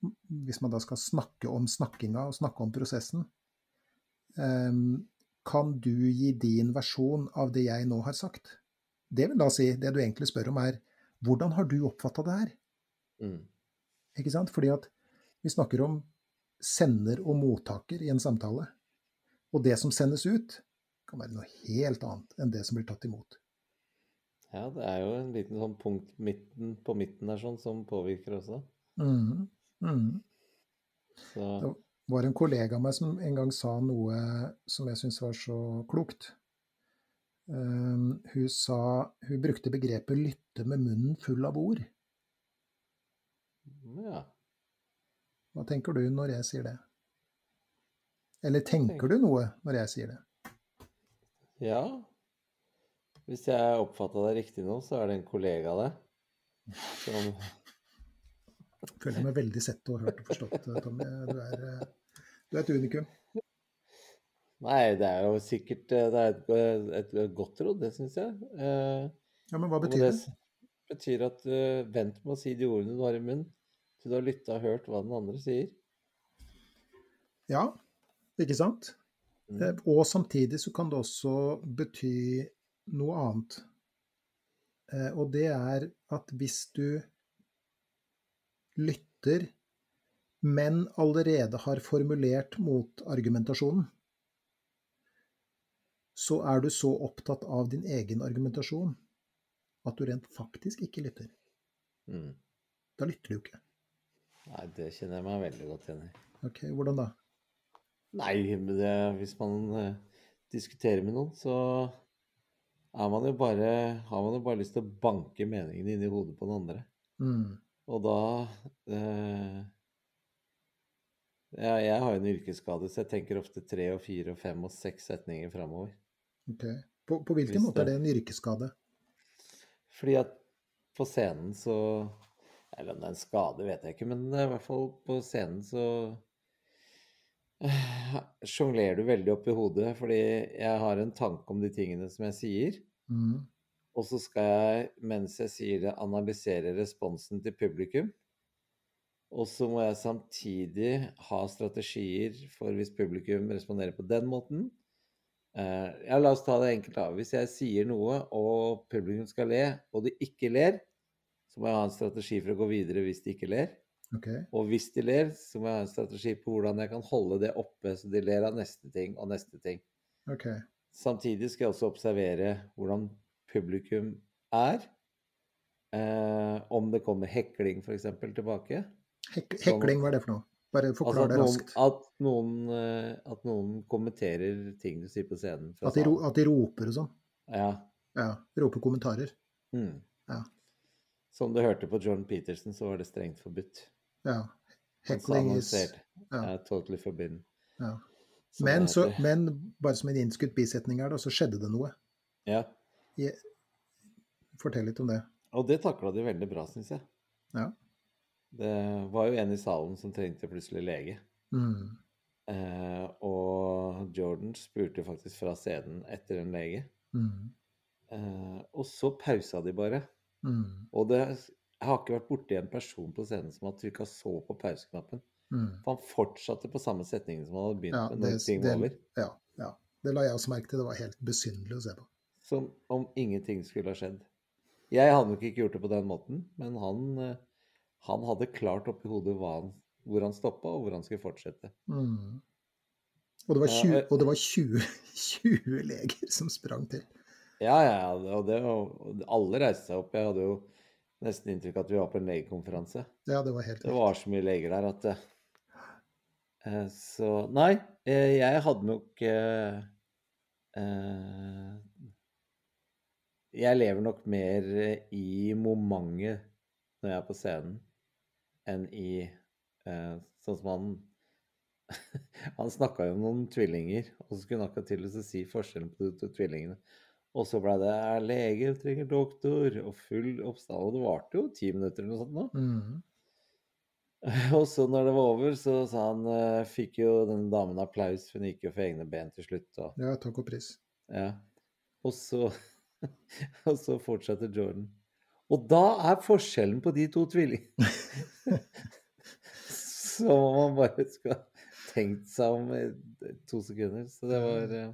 Hvis man da skal snakke om snakkinga og snakke om prosessen, eh, kan du gi din versjon av det jeg nå har sagt? Det vil da si, det du egentlig spør om er hvordan har du oppfatta det her? Mm. Ikke sant? Fordi at vi snakker om sender og mottaker i en samtale. Og det som sendes ut, kan være noe helt annet enn det som blir tatt imot. Ja, det er jo en liten sånn punkt midten, på midten der sånn som påvirker også. Mhm, Så Det var en kollega av meg som en gang sa noe som jeg syns var så klokt. Um, hun sa Hun brukte begrepet 'lytte med munnen full av ord'. ja. Hva tenker du når jeg sier det? Eller tenker du noe når jeg sier det? Ja. Hvis jeg oppfatta det riktig nå, så er det en kollega av deg som Føler meg veldig sett og hørt og forstått, Tommy. Du er, eh, du er et unikum. Nei, det er jo sikkert eh, Det er et, et godt råd, det syns jeg. Eh, Ja, men hva betyr det det? betyr at uh, vent med å si de ordene du har i munnen, til du har lytta og hørt hva den andre sier. Ja, ikke sant? Mm. Eh, Og samtidig så kan det også bety noe annet. Eh, Og det er at hvis du lytter, men allerede har formulert motargumentasjonen, så er du så opptatt av din egen argumentasjon at du rent faktisk ikke lytter. Mm. Da lytter du ikke. Nei, det kjenner jeg meg veldig godt igjen i. Ok, hvordan da? Nei, men det, hvis man uh, diskuterer med noen, så er man jo bare, har man jo bare lyst til å banke meningene inn i hodet på den andre. Mm. Og da eh, ja, Jeg har jo en yrkesskade, så jeg tenker ofte tre og fire og fem og seks setninger framover. Ok. På, på hvilken Hvis måte er det- en yrkesskade? Fordi at på scenen så Eller om det er en skade, vet jeg ikke, men i hvert fall på scenen så sjonglerer du veldig opp i hodet, fordi jeg har en tanke om de tingene som jeg sier. Mm. Og så skal jeg, mens jeg sier det, analysere responsen til publikum. Og så må jeg samtidig ha strategier for hvis publikum responderer på den måten. Eh, ja, la oss ta det enkelt, da. Hvis jeg sier noe, og publikum skal le, og de ikke ler, så må jeg ha en strategi for å gå videre hvis de ikke ler. Okay. Og hvis de ler, så må jeg ha en strategi på hvordan jeg kan holde det oppe, så de ler av neste ting og neste ting. Okay. Samtidig skal jeg også observere hvordan publikum er. Eh, om det kommer hekling f.eks. tilbake. Hek hekling, hva er det for noe? Bare forklar altså det raskt. at, noen, eh, at noen kommenterer ting du sier på scenen. At de, at de roper og sånn. Ja. Ja. Roper kommentarer. Mm. Ja. Som du hørte på John Peterson, så var det strengt forbudt. Ja. Hekling is ja. ja, totally forbidden. Ja. Men, så, men bare som en innskutt bisetning her, da, så skjedde det noe. Ja. Fortell litt om det. Og det takla de veldig bra, syns jeg. Ja. Det var jo en i salen som trengte plutselig lege. Mm. Eh, og Jordan spurte faktisk fra scenen etter en lege. Mm. Eh, og så pausa de bare. Mm. Og det, jeg har ikke vært borti en person på scenen som har trykka så på pauseknappen. Mm. For han fortsatte på samme setningen som han hadde begynt Ja, med når det- ting var over. Ja, ja. Det la jeg også merke til. Det var helt besynderlig å se på. Som om ingenting skulle ha skjedd. Jeg hadde nok ikke gjort det på den måten, men han, eh, han hadde klart oppi hodet han, hvor han stoppa, og hvor han skulle fortsette. Mm. Og det var 20, jeg- og det var 20, 20 leger som sprang til. Ja, ja, ja, og det, og alle reiste seg opp. Jeg hadde jo nesten inntrykk av at vi var på en legekonferanse. Ja, det var helt Det var så mye leger der at eh, eh, Så nei, eh, jeg hadde nok eh, eh, Jeg lever nok mer eh, i momentet når jeg er på scenen, enn i eh, Sånn som han Han snakka jo om noen tvillinger, og så skulle han akkurat til å si forskjellen på de to tvillingene. Og så blei det er 'lege trenger doktor', og full oppstand. Og det varte jo ti minutter eller noe sånt nå. mm. Og så når det var over, så sa han eh, Fikk jo den damen applaus, for hun gikk jo for egne ben til slutt. Og, Ja, takk og pris. ja. og, så, og så fortsatte Jordan. Og da er forskjellen på de to tvillingene Som om man bare skulle ha tenkt seg om i to sekunder. Så det var, eh,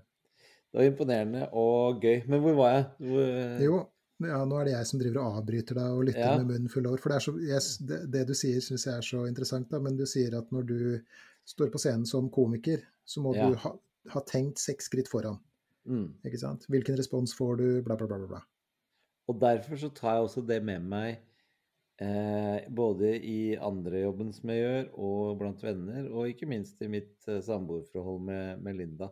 det var imponerende og gøy. Men hvor var jeg? Hvor, Jo, ja, nå er det jeg som driver og avbryter deg og lytter Ja. med munnen full av ord. For det, så, yes, det, det du sier, syns jeg er så interessant, da. Men du sier at når du står på scenen som komiker, så må Ja. du ha, ha tenkt seks skritt foran. Mm. Ikke sant? Hvilken respons får du, bla, bla, bla. bla. Og derfor så tar jeg også det med meg eh, både i andre jobben som jeg gjør, og blant venner, og ikke minst i mitt eh, samboerforhold med, med Linda.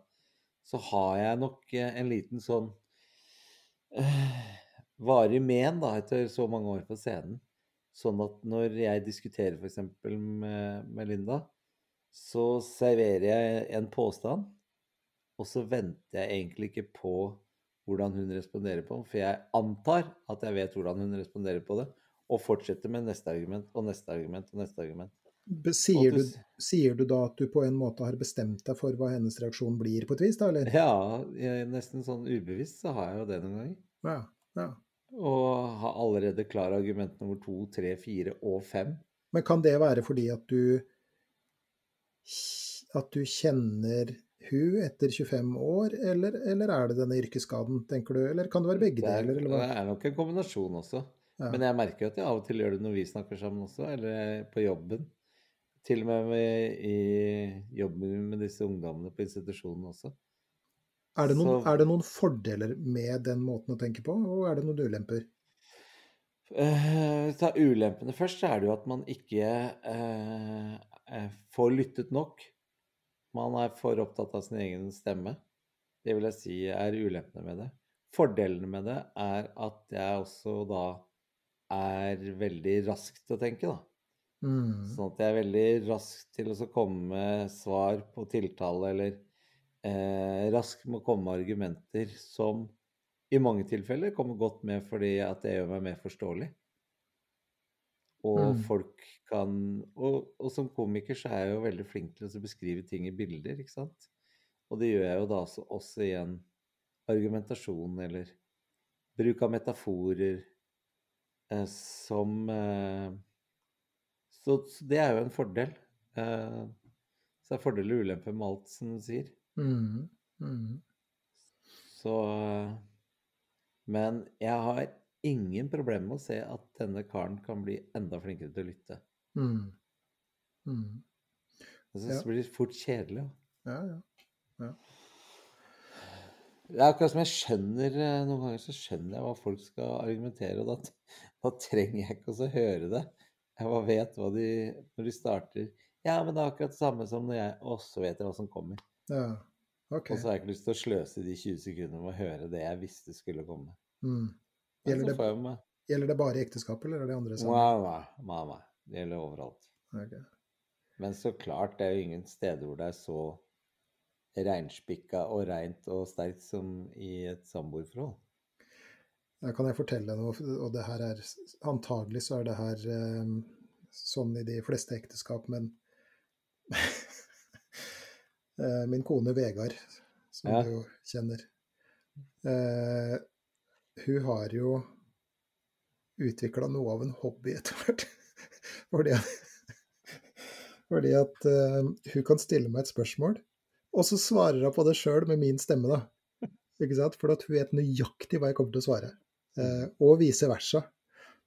Så har jeg nok eh, en liten sånn eh, varig men da, etter så mange år på scenen. Sånn at når jeg diskuterer f.eks. Med, med Linda, så serverer jeg en påstand, og så venter jeg egentlig ikke på hvordan hun responderer på det, for jeg antar at jeg vet hvordan hun responderer på det, og fortsetter med neste argument og neste argument og neste argument. Sier du, sier du da at du på en måte har bestemt deg for hva hennes reaksjon blir, på et vis, da, eller? Ja, jeg, nesten sånn ubevisst så har jeg jo det noen ganger. Ja, ja. Og har allerede klar argument nummer to, tre, fire og fem. Men kan det være fordi at du at du kjenner hun etter 25 år, eller, eller er det denne yrkesskaden, tenker du? Eller kan det være begge er, deler, Det, det er nok en kombinasjon også. Ja. Men jeg merker jo at jeg av og til gjør det når vi snakker sammen også, eller på jobben. Til og med med, i jobben med disse ungdommene på institusjonen også. Er det, noen, så- er det noen fordeler med den måten å tenke på, og er det noen ulemper? Uh, ta ulempene først, så er det jo at man ikke eh, får lyttet nok. Man er for opptatt av sin egen stemme. Det vil jeg si er ulempene med det. Fordelene med det er at jeg også da er veldig rask til å tenke, da. Mm. Sånn at jeg er veldig rask til å komme med svar på tiltale, eller eh, rask med å komme med argumenter som i mange tilfeller kommer godt med fordi at det gjør meg mer forståelig. Og Mm. folk kan og, og som komiker så er jeg jo veldig flink til å beskrive ting i bilder, ikke sant? Og det gjør jeg jo da også, også en argumentasjon eller bruk av metaforer eh, som eh, så, så det er jo en fordel. Eh, så det er fordeler og ulemper med alt, som du sier. Mm. Mm. Så eh, Men jeg har ingen problemer med å se at denne karen kan bli enda flinkere til å lytte. Mm. Mm. Jeg syns Ja. det blir fort kjedelig. Ja. Ja, ja. Det er akkurat som jeg skjønner eh, Noen ganger så skjønner jeg hva folk skal argumentere, og da, da trenger jeg ikke også høre det. Jeg bare vet hva de Når de starter Ja, men det er akkurat det samme som når jeg Og så vet jeg hva som kommer. ja. Ok. Og så har jeg ikke lyst til å sløse de 20 sekundene med å høre det jeg visste skulle komme. Mm. Gjelder det, gjelder det bare ekteskap, eller er det andre sammen? Nei, nei, nei. Det gjelder overalt. Okay. Men så klart, det er jo ingen steder hvor det er så reinspikka og reint og sterkt som i et samboerforhold. Kan jeg fortelle noe, og det her er antagelig så er det her eh, sånn i de fleste ekteskap, men eh, min kone Vegard, som Ja. du jo kjenner, eh, hun har jo utvikla noe av en hobby etter hvert. Fordi fordi at uh, hun kan stille meg et spørsmål, og så svarer hun på det sjøl med min stemme, da. Ikke sant? For at hun vet nøyaktig hva jeg kommer til å svare. Uh, og vice versa.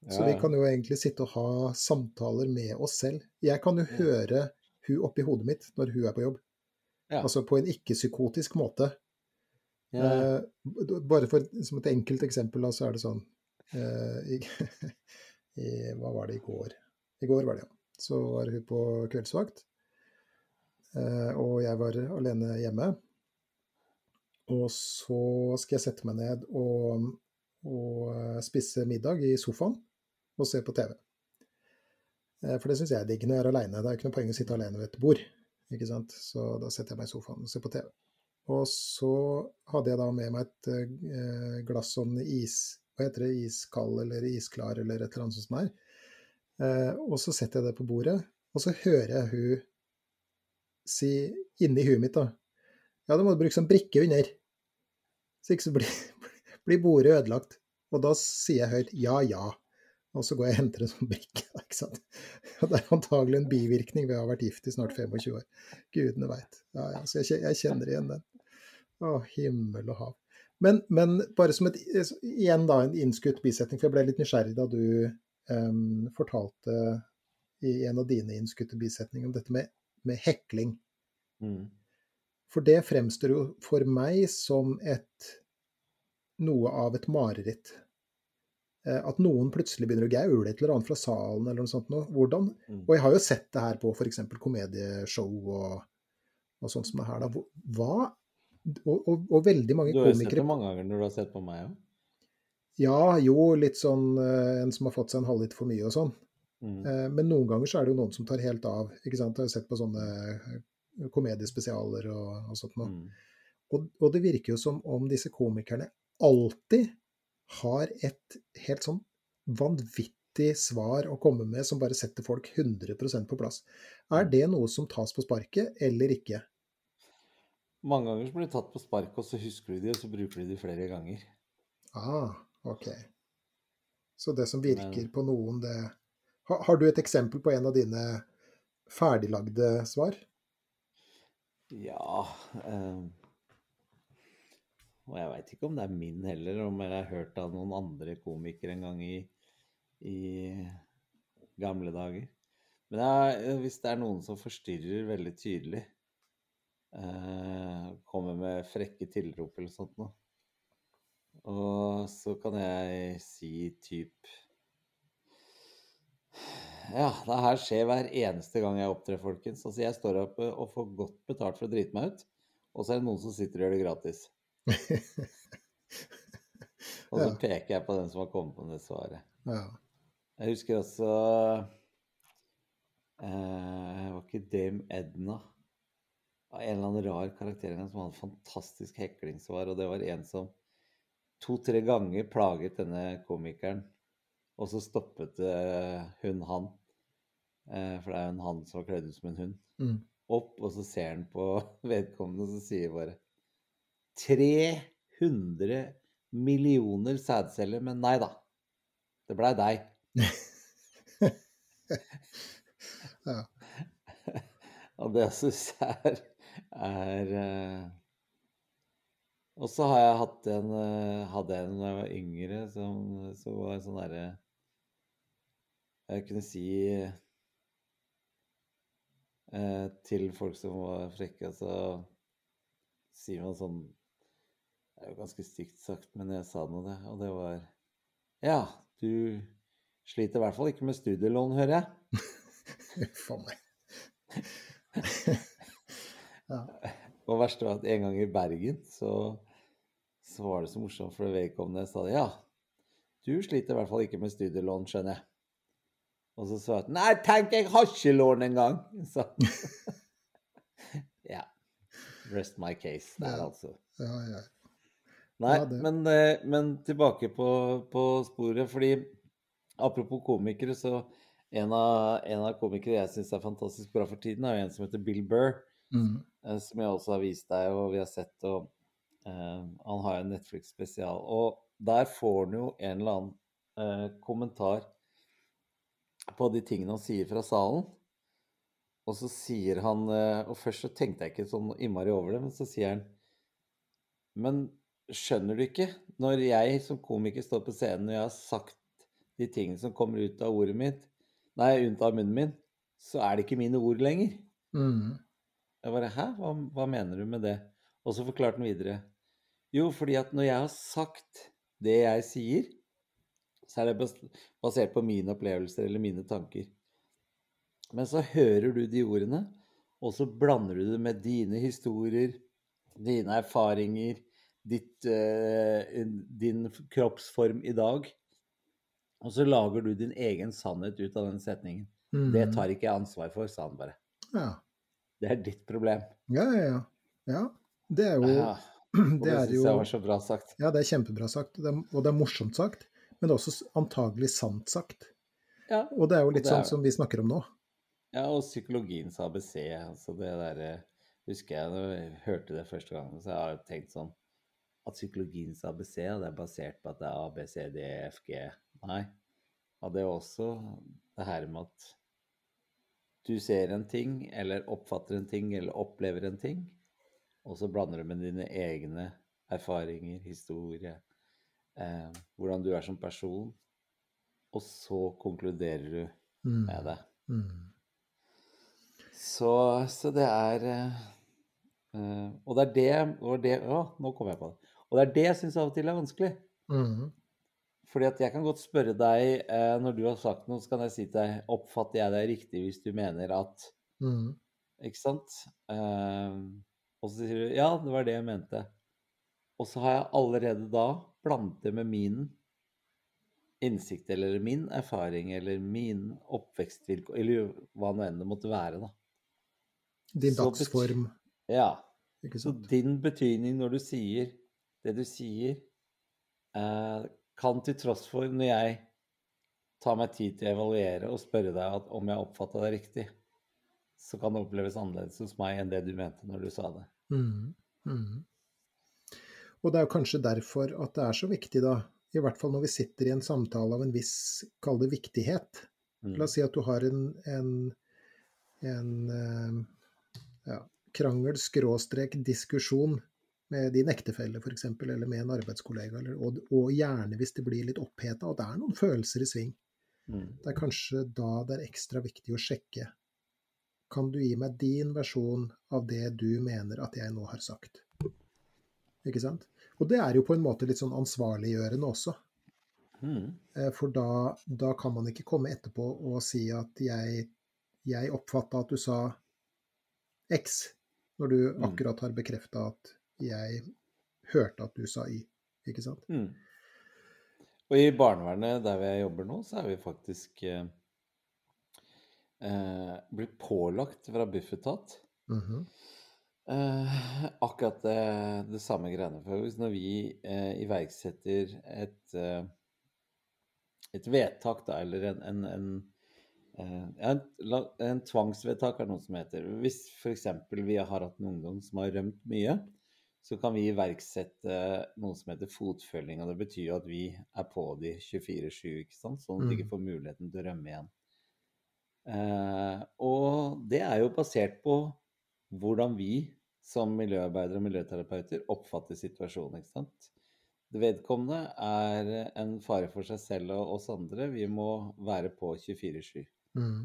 Så vi kan jo egentlig sitte og ha samtaler med oss selv. Jeg kan jo høre hun oppi hodet mitt når hun er på jobb. Ja. Altså på en ikke-psykotisk måte. Ja. Eh, bare for, som et enkelt eksempel, så er det sånn eh, i, i, Hva var det i går? I går var det, ja. Så var hun på kveldsvakt. Eh, og jeg var alene hjemme. Og så skal jeg sette meg ned og, og eh, spise middag i sofaen og se på TV. Eh, For det syns jeg er digg når jeg er aleine. Det er ikke noe poeng å sitte alene ved et bord. Ikke sant? Så da setter jeg meg i sofaen og ser på TV. Og så hadde jeg da med meg et glass sånn is Hva heter det? Iskald eller isklar eller et eller annet sånt som er. Eh, og så setter jeg det på bordet, og så hører jeg hun si inni huet mitt, da Ja, da må du bruke sånn brikke under. Så ikke så blir, blir bordet ødelagt. Og da sier jeg høyt ja, ja. Og så går jeg og henter en sånn brikke. ikke sant? Og det er antagelig en bivirkning ved å ha vært gift i snart 25 år. Gudene veit. Ja, ja, så jeg, jeg kjenner igjen den. Å, himmel og hav. Men, men bare som et igjen da, en innskutt bisetning, for jeg ble litt nysgjerrig da du em, fortalte i en av dine innskutte bisetninger om dette med, med hekling. Mm. For det fremstår jo for meg som et noe av et mareritt. Eh, At noen plutselig begynner å gaule et eller annet fra salen eller noe sånt. Noe. Hvordan? Mm. Og jeg har jo sett det her på f.eks. komedieshow og, og sånt som det her. Da. Hva? Og, og, og veldig mange Du har jo sett det mange ganger når du har sett på meg òg. Ja, jo, litt sånn eh, en som har fått seg en halvliter for mye og sånn. Mm. Eh, Men noen ganger så er det jo noen som tar helt av. ikke sant? Jeg har sett på sånne eh, komediespesialer og, og sånt noe. Mm. Og, og det virker jo som om disse komikerne alltid har et helt sånn vanvittig svar å komme med som bare setter folk 100% på plass. Er det noe som tas på sparket, eller ikke? Mange ganger så blir de tatt på sparket, og så husker du de, og så bruker de de flere ganger. Ah, ok. Så det som virker på noen, det har, har du et eksempel på en av dine ferdiglagde svar? Ja eh, Og jeg veit ikke om det er min heller, eller om jeg har hørt av noen andre komikere en gang i, i gamle dager. Men jeg, hvis det er noen som forstyrrer veldig tydelig, eh, kommer med frekke tilrop eller sånt noe, og så kan jeg si typ Ja, det her skjer hver eneste gang jeg opptrer, folkens. Altså, jeg står oppe og får godt betalt for å drite meg ut, og så er det noen som sitter og gjør det gratis. Og så Ja. peker jeg på den som har kommet på det svaret. Ja. Jeg husker også eh, Var ikke Dame Edna en eller annen rar karakter som hadde fantastisk heklingssvar, og det var en som to-tre ganger plaget denne komikeren Og så stoppet eh, hun han, eh, for det er jo en han som var kledd ut som en hund, Mm. opp, og så ser han på vedkommende, og så sier bare 300 millioner sædceller, men nei da. Det blei deg. Ja. Og det syns jeg er, er eh, Og så har jeg hatt en eh, hadde en da jeg var yngre, som, som var sånn derre Jeg kunne si eh, til folk som var frekke, så sier man sånn Det er jo ganske stygt sagt, men jeg sa nå det, og det var Ja, du sliter i hvert fall ikke med studielån, hører jeg. Faen meg. ja. Og verst verste var at en gang i Bergen så, så var det så morsomt, for vedkommende sa det. Ja, du sliter i hvert fall ikke med studielån, skjønner jeg. Og så sa jeg nei, tenk, jeg har ikke lån engang! Så ja. Rest my case der, Ja. altså. ja, ja. Nei, men, eh, men tilbake på, på sporet, fordi apropos komikere, så en av, en av komikere jeg syns er fantastisk bra for tiden, er jo en som heter Bill Burr. Mm. eh, som jeg også har vist deg, og vi har sett. Og han har jo en Netflix-spesial. Og der får han jo en eller annen eh, kommentar på de tingene han sier fra salen. Og så sier han eh, Og først så tenkte jeg ikke sånn innmari over det, men så sier han Men skjønner du ikke? Når jeg som komiker står på scenen og jeg har sagt de tingene som kommer ut av ordet mitt, nei, ut av munnen min, så er det ikke mine ord lenger. Mm. Jeg bare Hæ? Hva, hva mener du med det? Og så forklarte han videre. Jo, fordi at når jeg har sagt det jeg sier, så er det basert på mine opplevelser eller mine tanker. Men så hører du de ordene, og så blander du det med dine historier, dine erfaringer, ditt, eh, din kroppsform i dag. Og så lager du din egen sannhet ut av den setningen. Mm. Det tar ikke jeg ansvar for, sa han bare. Ja. Det er ditt problem. Ja, ja, ja. ja. Det er jo Ja. Det er jo var så bra sagt. Ja, det er kjempebra sagt, og det er, morsomt sagt, men også antagelig sant sagt. Ja. Og det er jo litt er sånn som vi snakker om nå. ja, og psykologiens ABC, altså det der, Husker jeg da jeg hørte det første gangen, så jeg har jeg tenkt sånn At psykologiens ABC det er basert på at det er A, B, C, D, E, F, G. Nei. Og det er også det her med at du ser en ting, eller oppfatter en ting, eller opplever en ting, og så blander du med dine egne erfaringer, historie, eh, hvordan du er som person, og så konkluderer du Mm. med det. Mm. Så, så det er eh, eh, Og det er det, og det Å, nå kom jeg på det. Og det er det jeg syns av og til er vanskelig. Mm. Fordi at jeg kan godt spørre deg, eh, når du har sagt noe, så kan jeg si til deg Oppfatter jeg deg riktig hvis du mener at Mm. Ikke sant? Eh, og så sier du ja, det var det jeg mente. Og så har jeg allerede da blandet det med min innsikt eller min erfaring eller min oppvekstvilkår, eller hva nå enn det måtte være, da. Din Så dagsform, Ja. Så din betydning når du sier det du sier, eh, kan til tross for når jeg tar meg tid til å evaluere og spørre deg om jeg oppfatta det riktig, så kan det oppleves annerledes hos meg enn det du mente når du sa det. Mm. Mm. Og det er jo kanskje derfor at det er så viktig, da, i hvert fall når vi sitter i en samtale av en viss, kall det viktighet. Mm. La oss si at du har en, en, en eh, ja, krangel, skråstrek, diskusjon med din ektefelle f.eks., eller med en arbeidskollega, eller, og, og gjerne hvis det blir litt oppheta, og det er noen følelser i sving. Mm. Det er kanskje da det er ekstra viktig å sjekke. Kan du gi meg din versjon av det du mener at jeg nå har sagt? Ikke sant? Og det er jo på en måte litt sånn ansvarliggjørende også. Mm. Eh, For da, da kan man ikke komme etterpå og si at jeg, jeg oppfatta at du sa X, når du Mm. akkurat har bekrefta at jeg hørte at du sa Y. Ikke sant? Mm. Og i barnevernet der jeg jobber nå, så er vi faktisk eh, eh, blitt pålagt fra Bufetat Mhm. eh, akkurat det, det samme greiene. For hvis når vi eh, iverksetter et, eh, et vedtak, da, eller en, en, en, eh, en, en tvangsvedtak er noe som heter. Hvis f.eks. vi har hatt en ungdom som har rømt mye, så kan vi iverksette noe som heter fotfølging. og Det betyr jo at vi er på de 24-7, ikke sant? sånn at de ikke mm. får muligheten til å rømme igjen. Eh, og det er jo basert på hvordan vi som miljøarbeidere og miljøterapeuter oppfatter situasjonen. ikke sant? Det vedkommende er en fare for seg selv og oss andre. Vi må være på 24-7. Mm.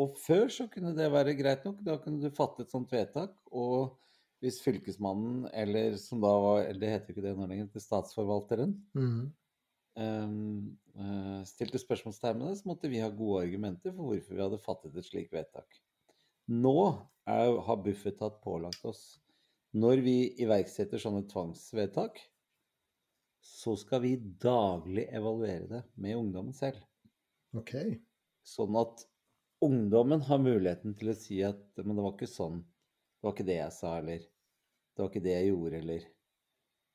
Og før så kunne det være greit nok. Da kunne du fatte et sånt vedtak. Og hvis fylkesmannen, eller som da var eller Det heter jo ikke det nå lenger, statsforvalteren, mm. Um, uh, stilte spørsmålstegn det, så måtte vi ha gode argumenter for hvorfor vi hadde fattet et slikt vedtak. Nå er, har Bufetat pålagt oss Når vi iverksetter sånne tvangsvedtak, så skal vi daglig evaluere det med ungdommen selv. Ok. Sånn at ungdommen har muligheten til å si at men det var ikke sånn, det var ikke det jeg sa, eller det var ikke det jeg gjorde, eller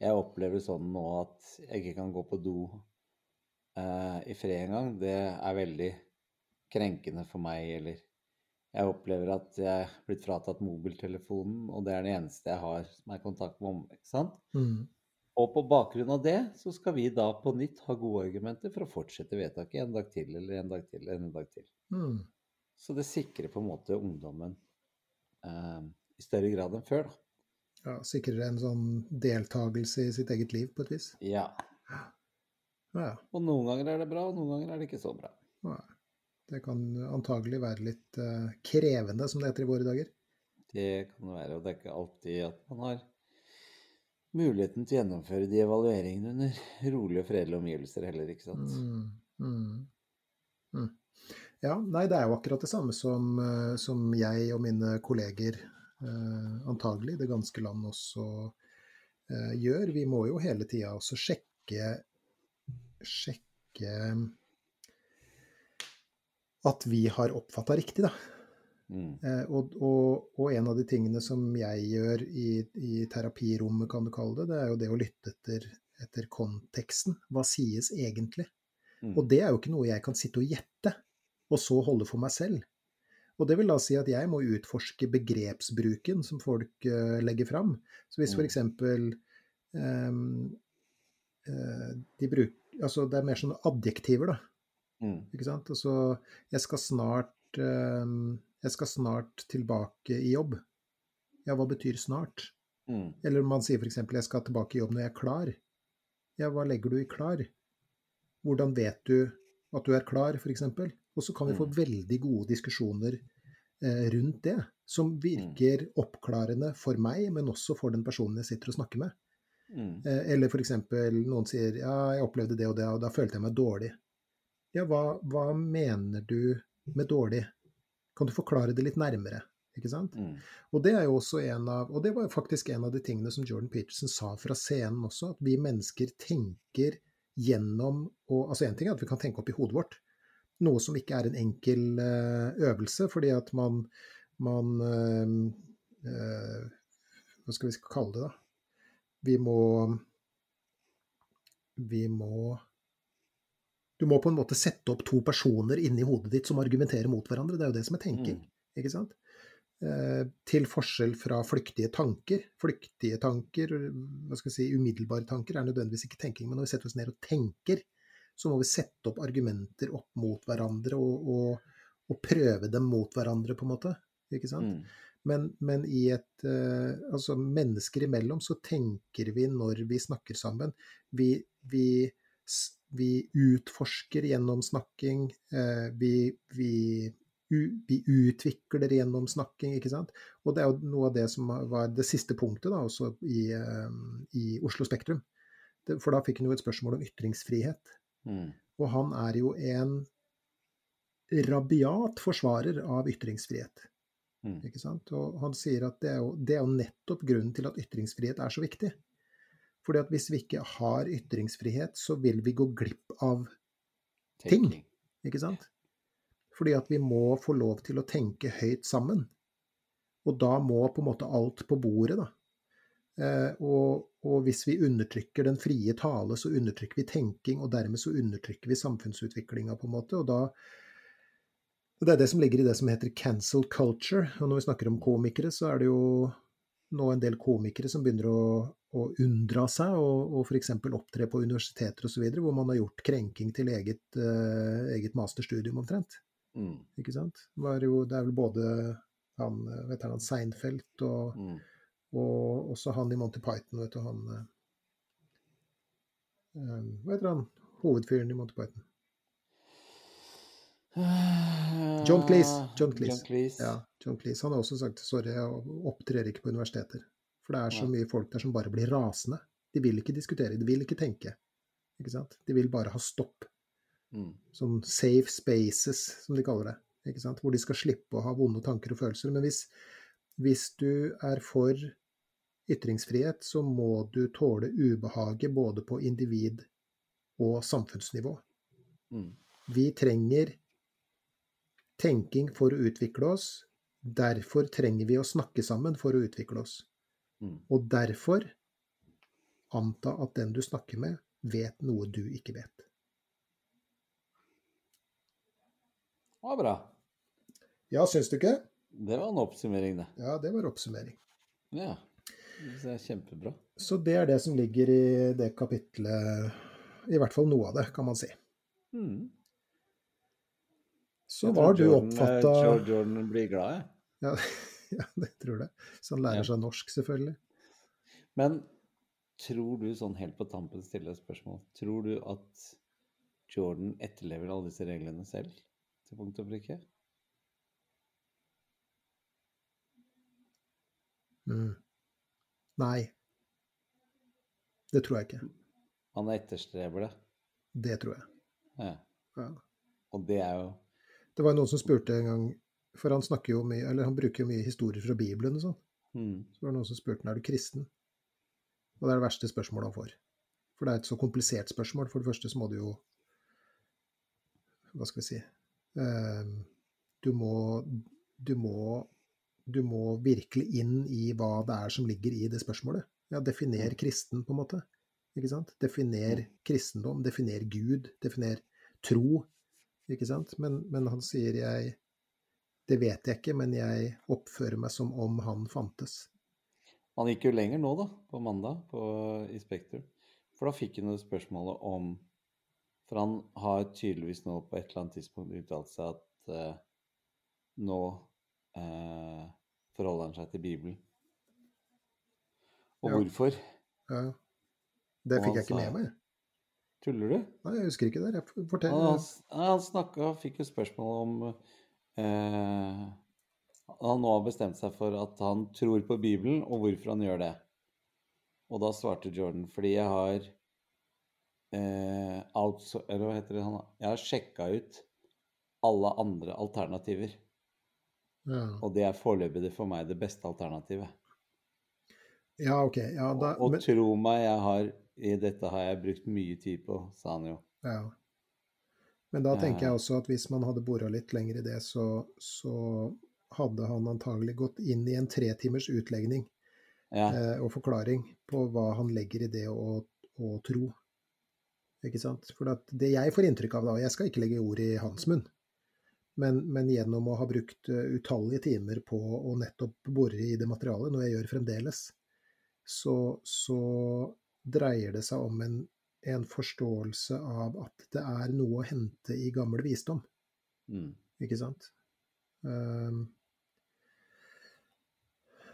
jeg opplever sånn nå at jeg ikke kan gå på do eh, i fred engang. Det er veldig krenkende for meg, eller jeg opplever at jeg er blitt fratatt mobiltelefonen, og det er det eneste jeg har som er kontakt med om. ikke sant? Mm. Og på bakgrunn av det så skal vi da på nytt ha gode argumenter for å fortsette vedtaket en dag til eller en dag til eller en dag til. Mm. Så det sikrer på en måte ungdommen eh, i større grad enn før, da. Ja, Sikrer en sånn deltakelse i sitt eget liv på et vis? Ja. Ja. Og noen ganger er det bra, og noen ganger er det ikke så bra. Ja. Det kan antagelig være litt uh, krevende, som det heter i våre dager. Det kan det være, og det er ikke alltid at man har muligheten til å gjennomføre de evalueringene under rolige og fredelige omgivelser heller, ikke sant. Mm, mm, mm. Ja, nei, det er jo akkurat det samme som, eh, som jeg og mine kolleger, eh, antagelig det ganske land, også eh, gjør. Vi må jo hele tida også sjekke, sjekke at vi har oppfatta riktig, da. Mm. Eh, og, og, og, en av de tingene som jeg gjør i, i, terapirommet, kan du kalle det, det er jo det å lytte etter, etter konteksten. Hva sies egentlig? Mm. Og det er jo ikke noe jeg kan sitte og gjette, og så holde for meg selv. Og det vil da si at jeg må utforske begrepsbruken som folk uh, legger fram. Så hvis f.eks. Um, uh, de bruker Altså det er mer sånne adjektiver, da. Mm. Ikke sant? Altså jeg skal snart eh, jeg skal snart tilbake i jobb. Ja, hva betyr snart? Mm. Eller man sier f.eks. jeg skal tilbake i jobb når jeg er klar. Ja, hva legger du i klar? Hvordan vet du at du er klar, f.eks.? Og så kan vi få mm. veldig gode diskusjoner eh, rundt det, som virker mm. oppklarende for meg, men også for den personen jeg sitter og snakker med. Mm. Eh, eller f.eks. noen sier ja, jeg opplevde det og det, og da følte jeg meg dårlig. Ja, hva, hva mener du med dårlig? Kan du forklare det litt nærmere? Ikke sant? Mm. Og det er jo også en av, og det var faktisk en av de tingene som Jordan Peterson sa fra scenen også, at vi mennesker tenker gjennom og, Altså én ting er at vi kan tenke opp i hodet vårt, noe som ikke er en enkel uh, øvelse, fordi at man, man uh, Hva skal vi kalle det, da? Vi må Vi må du må på en måte sette opp to personer inni hodet ditt som argumenterer mot hverandre. Det er jo det som er tenking. Mm. ikke sant? Eh, til forskjell fra flyktige tanker. Flyktige tanker, hva skal jeg si, umiddelbare tanker, er nødvendigvis ikke tenking. Men når vi setter oss ned og tenker, så må vi sette opp argumenter opp mot hverandre og, og, og prøve dem mot hverandre, på en måte. Ikke sant? Mm. Men, men, i et uh, Altså, mennesker imellom så tenker vi når vi snakker sammen. Vi, vi vi utforsker gjennom snakking. Uh, vi, vi, vi, utvikler gjennom snakking, ikke sant. Og det er jo noe av det som var det siste punktet da, også i, uh, i Oslo Spektrum. For da fikk han jo et spørsmål om ytringsfrihet. Mm. Og han er jo en rabiat forsvarer av ytringsfrihet. Mm. Ikke sant? Og han sier at det er, jo, det er jo nettopp grunnen til at ytringsfrihet er så viktig. Fordi at hvis vi ikke har ytringsfrihet, så vil vi gå glipp av ting. Ikke sant? Fordi at vi må få lov til å tenke høyt sammen. Og da må på en måte alt på bordet, da. Eh, og, og, hvis vi undertrykker den frie tale, så undertrykker vi tenking, og dermed så undertrykker vi samfunnsutviklinga, på en måte. Og da Det er det som ligger i det som heter cancel culture. Og når vi snakker om komikere, så er det jo nå en del komikere som begynner å, å unndra seg og, og f.eks. opptre på universiteter osv., hvor man har gjort krenking til eget, uh, eget masterstudium omtrent. Mm. Ikke sant? Det, jo, det er vel både han, vet han Seinfeld og mm og også han i Monty Python, vet du, han um, Hva heter han hovedfyren i Monty Python? John Cleese. John Cleese. John Cleese. Ja, John Cleese. Han har også sagt sorry, jeg opptrer ikke på universiteter. For det er så mye folk der som bare blir rasende. De vil ikke diskutere, de vil ikke tenke. Ikke sant? De vil bare ha stopp. Mm. Sånn safe spaces, som de kaller det. Ikke sant? Hvor de skal slippe å ha vonde tanker og følelser. Men hvis, hvis du er for ytringsfrihet, så må du tåle ubehaget både på individ- og samfunnsnivå. Mm. Vi trenger tenking for å utvikle oss. Derfor trenger vi å snakke sammen for å utvikle oss. Mm. Og derfor anta at den du snakker med, vet noe du ikke vet. Det var bra. Ja, syns du ikke? Det var en oppsummering, det. Ja, det var oppsummering. Ja. Det er kjempebra. Så det er det som ligger i det kapitlet. I hvert fall noe av det, kan man si. Mm. Så var du oppfatta George Jordan blir glad, jeg. Ja, ja, det tror jeg. Så han lærer ja. seg norsk, selvfølgelig. Men tror du, sånn helt på tampen stille spørsmål, tror du at Jordan etterlever alle disse reglene selv, til punkt og prikke? Mm. Nei. Det tror jeg ikke. Han etterstreber det? Det tror jeg. Ja. ja. Og det er jo Det var noen som spurte en gang For han snakker jo mye, eller han bruker jo mye historier fra Bibelen og sånn. Mm. Så var det noen som spurte er du kristen. Og det er det verste spørsmålet han får. For det er et så komplisert spørsmål. For det første så må du jo Hva skal vi si uh, Du må Du må du må virkelig inn i hva det er som ligger i det spørsmålet. Ja, definer kristen, på en måte. Ikke sant? Definer kristendom, definer Gud, definer tro. Ikke sant? Men, men, han sier jeg Det vet jeg ikke, men jeg oppfører meg som om han fantes. Han gikk jo lenger nå, da, på mandag på, i Spektrum. For da fikk han jo spørsmålet om For han har tydeligvis nå på et eller annet tidspunkt uttalt seg at eh, nå eh, forholder han seg til Bibelen. Og ja. hvorfor? Ja. Det fikk jeg ikke med meg. Tuller du? Nei, jeg husker ikke det. Fortell. Han, han snakka, fikk jo spørsmål om eh, Han nå har bestemt seg for at han tror på Bibelen, og hvorfor han gjør det. Og da svarte Jordan fordi jeg har eh, outso, Eller hva heter det? Jeg har sjekka ut alle andre alternativer. Ja. Og det er foreløpig for meg det beste alternativet. Ja, ok. Ja, da, og, og men... tro meg, jeg har, i dette har jeg brukt mye tid på, sa han jo. Ja. Men da tenker jeg også at hvis man hadde bora litt lenger i det, så, så, hadde han antagelig gått inn i en tretimers utlegning ja. eh, og forklaring på hva han legger i det å, å tro. Ikke sant? For det jeg får inntrykk av da, og jeg skal ikke legge ord i hans munn, men, men, gjennom å ha brukt uh, utallige timer på å nettopp bore i det materialet, noe jeg gjør fremdeles, så, så dreier det seg om en, en, forståelse av at det er noe å hente i gammel visdom. Mm. Ikke sant? Um,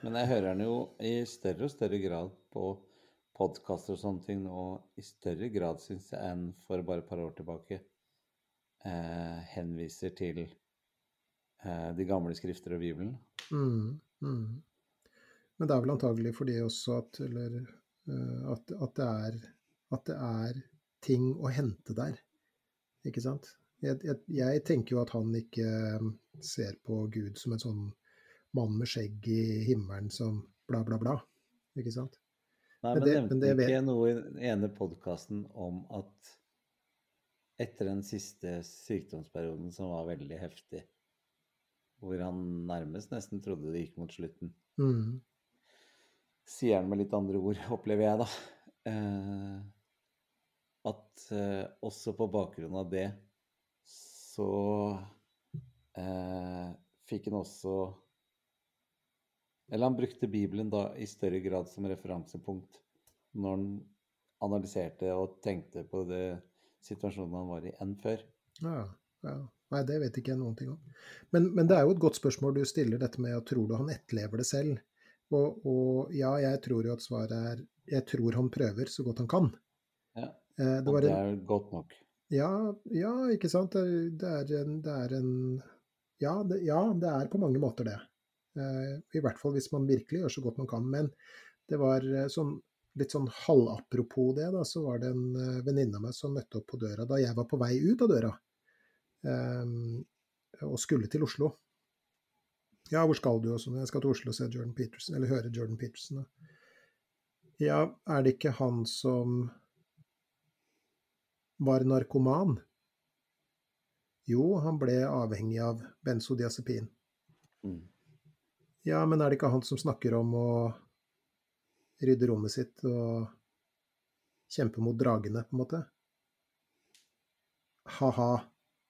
men jeg hører den jo i større og større grad på podkaster og sånne ting nå, i større grad, syns jeg, enn for bare et par år tilbake eh, henviser til eh, de gamle skrifter og Bibelen. Mm, mm. Men det er vel antagelig fordi også at, eller, at, at, det er, at, det er, ting å hente der. Ikke sant? Jeg, jeg, jeg, tenker jo at han ikke eh, ser på Gud som en sånn mann med skjegg i himmelen som bla, bla, bla. Ikke sant? Nei, men, men det, nevnte men det, ikke noe i den ene podkasten om at etter den siste sykdomsperioden som var veldig heftig, hvor han nærmest nesten trodde det gikk mot slutten, mm. Sier han med litt andre ord, opplever jeg, da. Eh, at eh, også på bakgrunn av det så eh, fikk han også Eller han brukte Bibelen da i større grad som referansepunkt når han analyserte og tenkte på det situasjonen han var i, enn før. Ja, ja. Nei, det vet ikke jeg noen ting om. Men, men, det er jo et godt spørsmål du stiller, dette med at tror du han etterlever det selv? Og, og, ja, jeg tror jo at svaret er jeg tror han prøver så godt han kan. Ja, Eh, det det er godt nok. ja, ja, ikke sant. Det, det, er en, det er en ja det, ja, det er på mange måter det. Eh, I hvert fall hvis man virkelig gjør så godt man kan. Men det var eh, sånn, litt sånn halvapropos det, da, så var det en eh, venninne av meg som møtte opp på døra da jeg var på vei ut av døra. eh, og skulle til Oslo. Ja, hvor skal du? og sånn. Jeg skal til Oslo og se Jordan Peterson, eller høre Jordan Peterson. Da. Ja, er det ikke han som var narkoman? Jo, han ble avhengig av benzodiazepin. Mm. Ja, men er det ikke han som snakker om å rydde rommet sitt og kjempe mot dragene, på en måte? Ha-ha,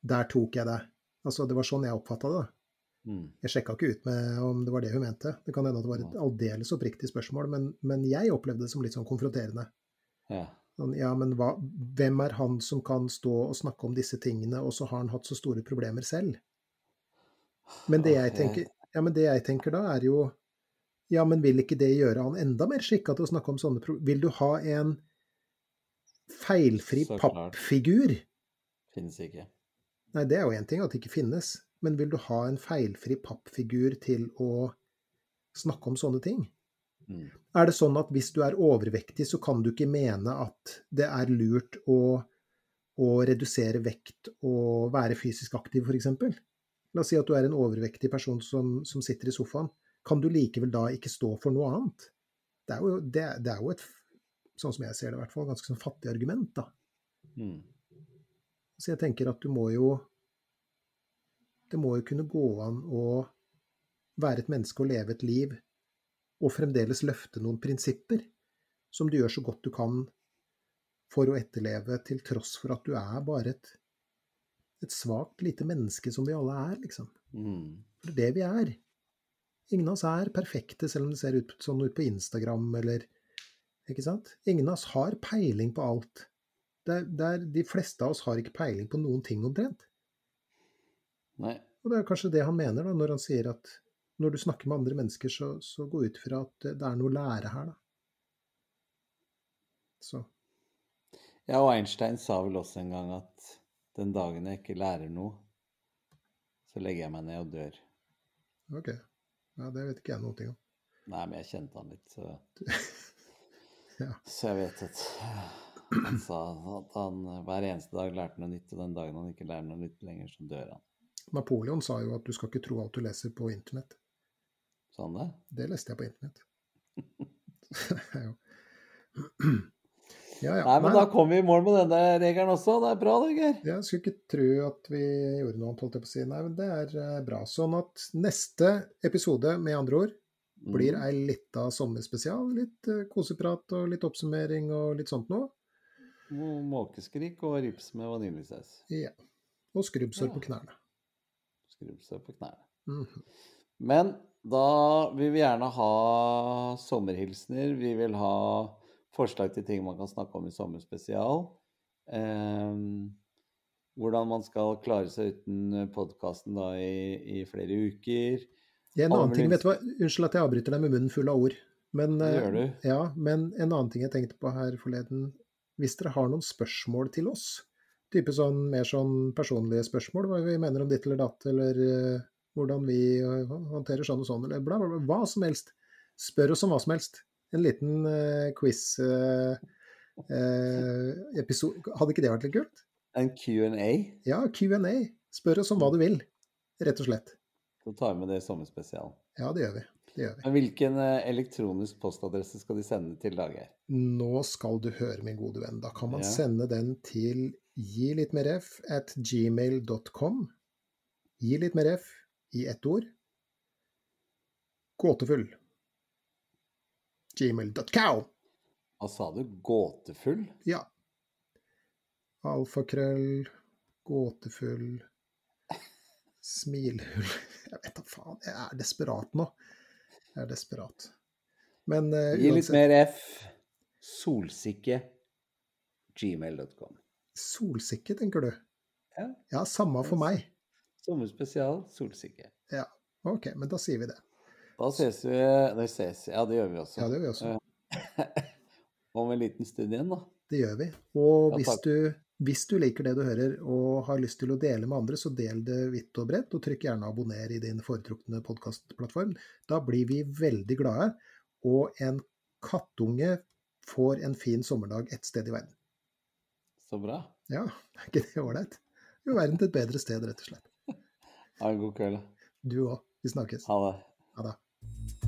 der tok jeg deg. Altså, det var sånn jeg oppfatta det. da. Mm. Jeg sjekka ikke ut med om det var det hun mente. Det kan hende at det var et aldeles oppriktig spørsmål, men, men jeg opplevde det som litt sånn konfronterende. Ja. Sånn, ja, men hva, hvem er han som kan stå og snakke om disse tingene, og så har han hatt så store problemer selv? Men det jeg tenker, ja, men det jeg tenker da, er jo Ja, men vil ikke det gjøre han enda mer skikka til å snakke om sånne problemer? Vil du ha en feilfri pappfigur? Finnes ikke. Nei, det er jo én ting at det ikke finnes, men vil du ha en feilfri pappfigur til å snakke om sånne ting? Mm. Er det sånn at hvis du er overvektig, så kan du ikke mene at det er lurt å, å redusere vekt og være fysisk aktiv, f.eks.? La oss si at du er en overvektig person som, som sitter i sofaen. Kan du likevel da ikke stå for noe annet? Det er jo, det, det er jo et, sånn som jeg ser det i hvert fall, ganske sånn fattig argument, da. Mm. Så jeg tenker at du må jo Det må jo kunne gå an å være et menneske og leve et liv og fremdeles løfte noen prinsipper som du gjør så godt du kan for å etterleve, til tross for at du er bare et, et svakt lite menneske som vi alle er, liksom. Mm. For det er det vi er. Ingen av oss er perfekte, selv om det ser ut sånn ut på Instagram eller Ikke sant? Ingen av oss har peiling på alt. Det er, det er, de fleste av oss har ikke peiling på noen ting omtrent. Nei. Og det er kanskje det han mener da, når han sier at når du snakker med andre mennesker, så, så gå ut fra at det er noe å lære her, da. Så Ja, og Einstein sa vel også en gang at den dagen jeg ikke lærer noe, så legger jeg meg ned og dør. ok. Ja, det vet ikke jeg noe om. Nei, men jeg kjente han litt, så Ja. Så jeg vet at han sa at han hver eneste dag lærte noe nytt, og den dagen han ikke lærer noe nytt lenger, så dør han. Napoleon sa jo at du skal ikke tro alt du leser på internett. Sa han det? Det leste jeg på internett. ja. ja. Nei, men Nei, da kom vi i mål med denne regelen også. Det er bra, det, Geir. Jeg skulle ikke tro at vi gjorde noe annet, holdt jeg på å si. Nei, men det er eh, bra. Sånn at neste episode, med andre ord, blir Mm. ei lita sommerspesial. Litt eh, koseprat og litt oppsummering og litt sånt noe. Måkeskrik og rips med vaniljesaus. Ja. Og skrubbsår Ja. på knærne. Skrubbsår på knærne. Mm. Men da vil vi gjerne ha sommerhilsener. Vi vil ha forslag til ting man kan snakke om i sommerspesial. Ehm, hvordan man skal klare seg uten podkasten i, i flere uker. Ja, en annen ting, vet du hva? Unnskyld at jeg avbryter deg med munnen full av ord. Men, Det eh, gjør du. Ja, men en annen ting jeg tenkte på her forleden. Hvis dere har noen spørsmål til oss, type sånn mer sånn personlige spørsmål, hva vi mener om ditt eller datt, eller uh, hvordan vi eh, håndterer sånn og sånn, eller bla, bla, bla, hva som helst. Spør oss om hva som helst. En liten uh, quiz episode. Hadde ikke det vært litt kult? En Q&A. Ja, Q&A. Spør oss om hva du vil, rett og slett. Så tar vi med det i sommerspesialen. Ja, det gjør vi. Det gjør vi. Men hvilken eh, elektronisk postadresse skal de sende til Dageir? Nå skal du høre, min gode venn. Da kan man Ja. sende den til gi litt mer f at gmail.com. Gi litt mer f i ett ord. Gåtefull. gmail.com. Hva sa du? Gåtefull? Ja. Alfakrøll, gåtefull, smilhull Jeg vet da faen. Jeg er desperat nå. Jeg er desperat. Men uh, Gi litt mer F. Solsikke. Gmail.com. Solsikke, tenker du? Ja. ja, samme for meg. Sommerspesial solsikke. Ja, OK, men da sier vi det. Da ses vi Nei, ses Ja, det gjør vi også. Ja, det gjør vi også. Om en liten stund igjen, da. Det gjør vi. Og Ja, hvis, du, hvis du liker det du hører og har lyst til å dele med andre, så del det vidt og bredt, og trykk gjerne abonner i din foretrukne podkastplattform. Da blir vi veldig glade, og en kattunge får en fin sommerdag et sted i verden. Så bra. Ja, er ikke det ålreit? Jo, verden til et bedre sted, rett og slett. Ha en god kveld. Du òg. Vi snakkes. Ha det. Ha det.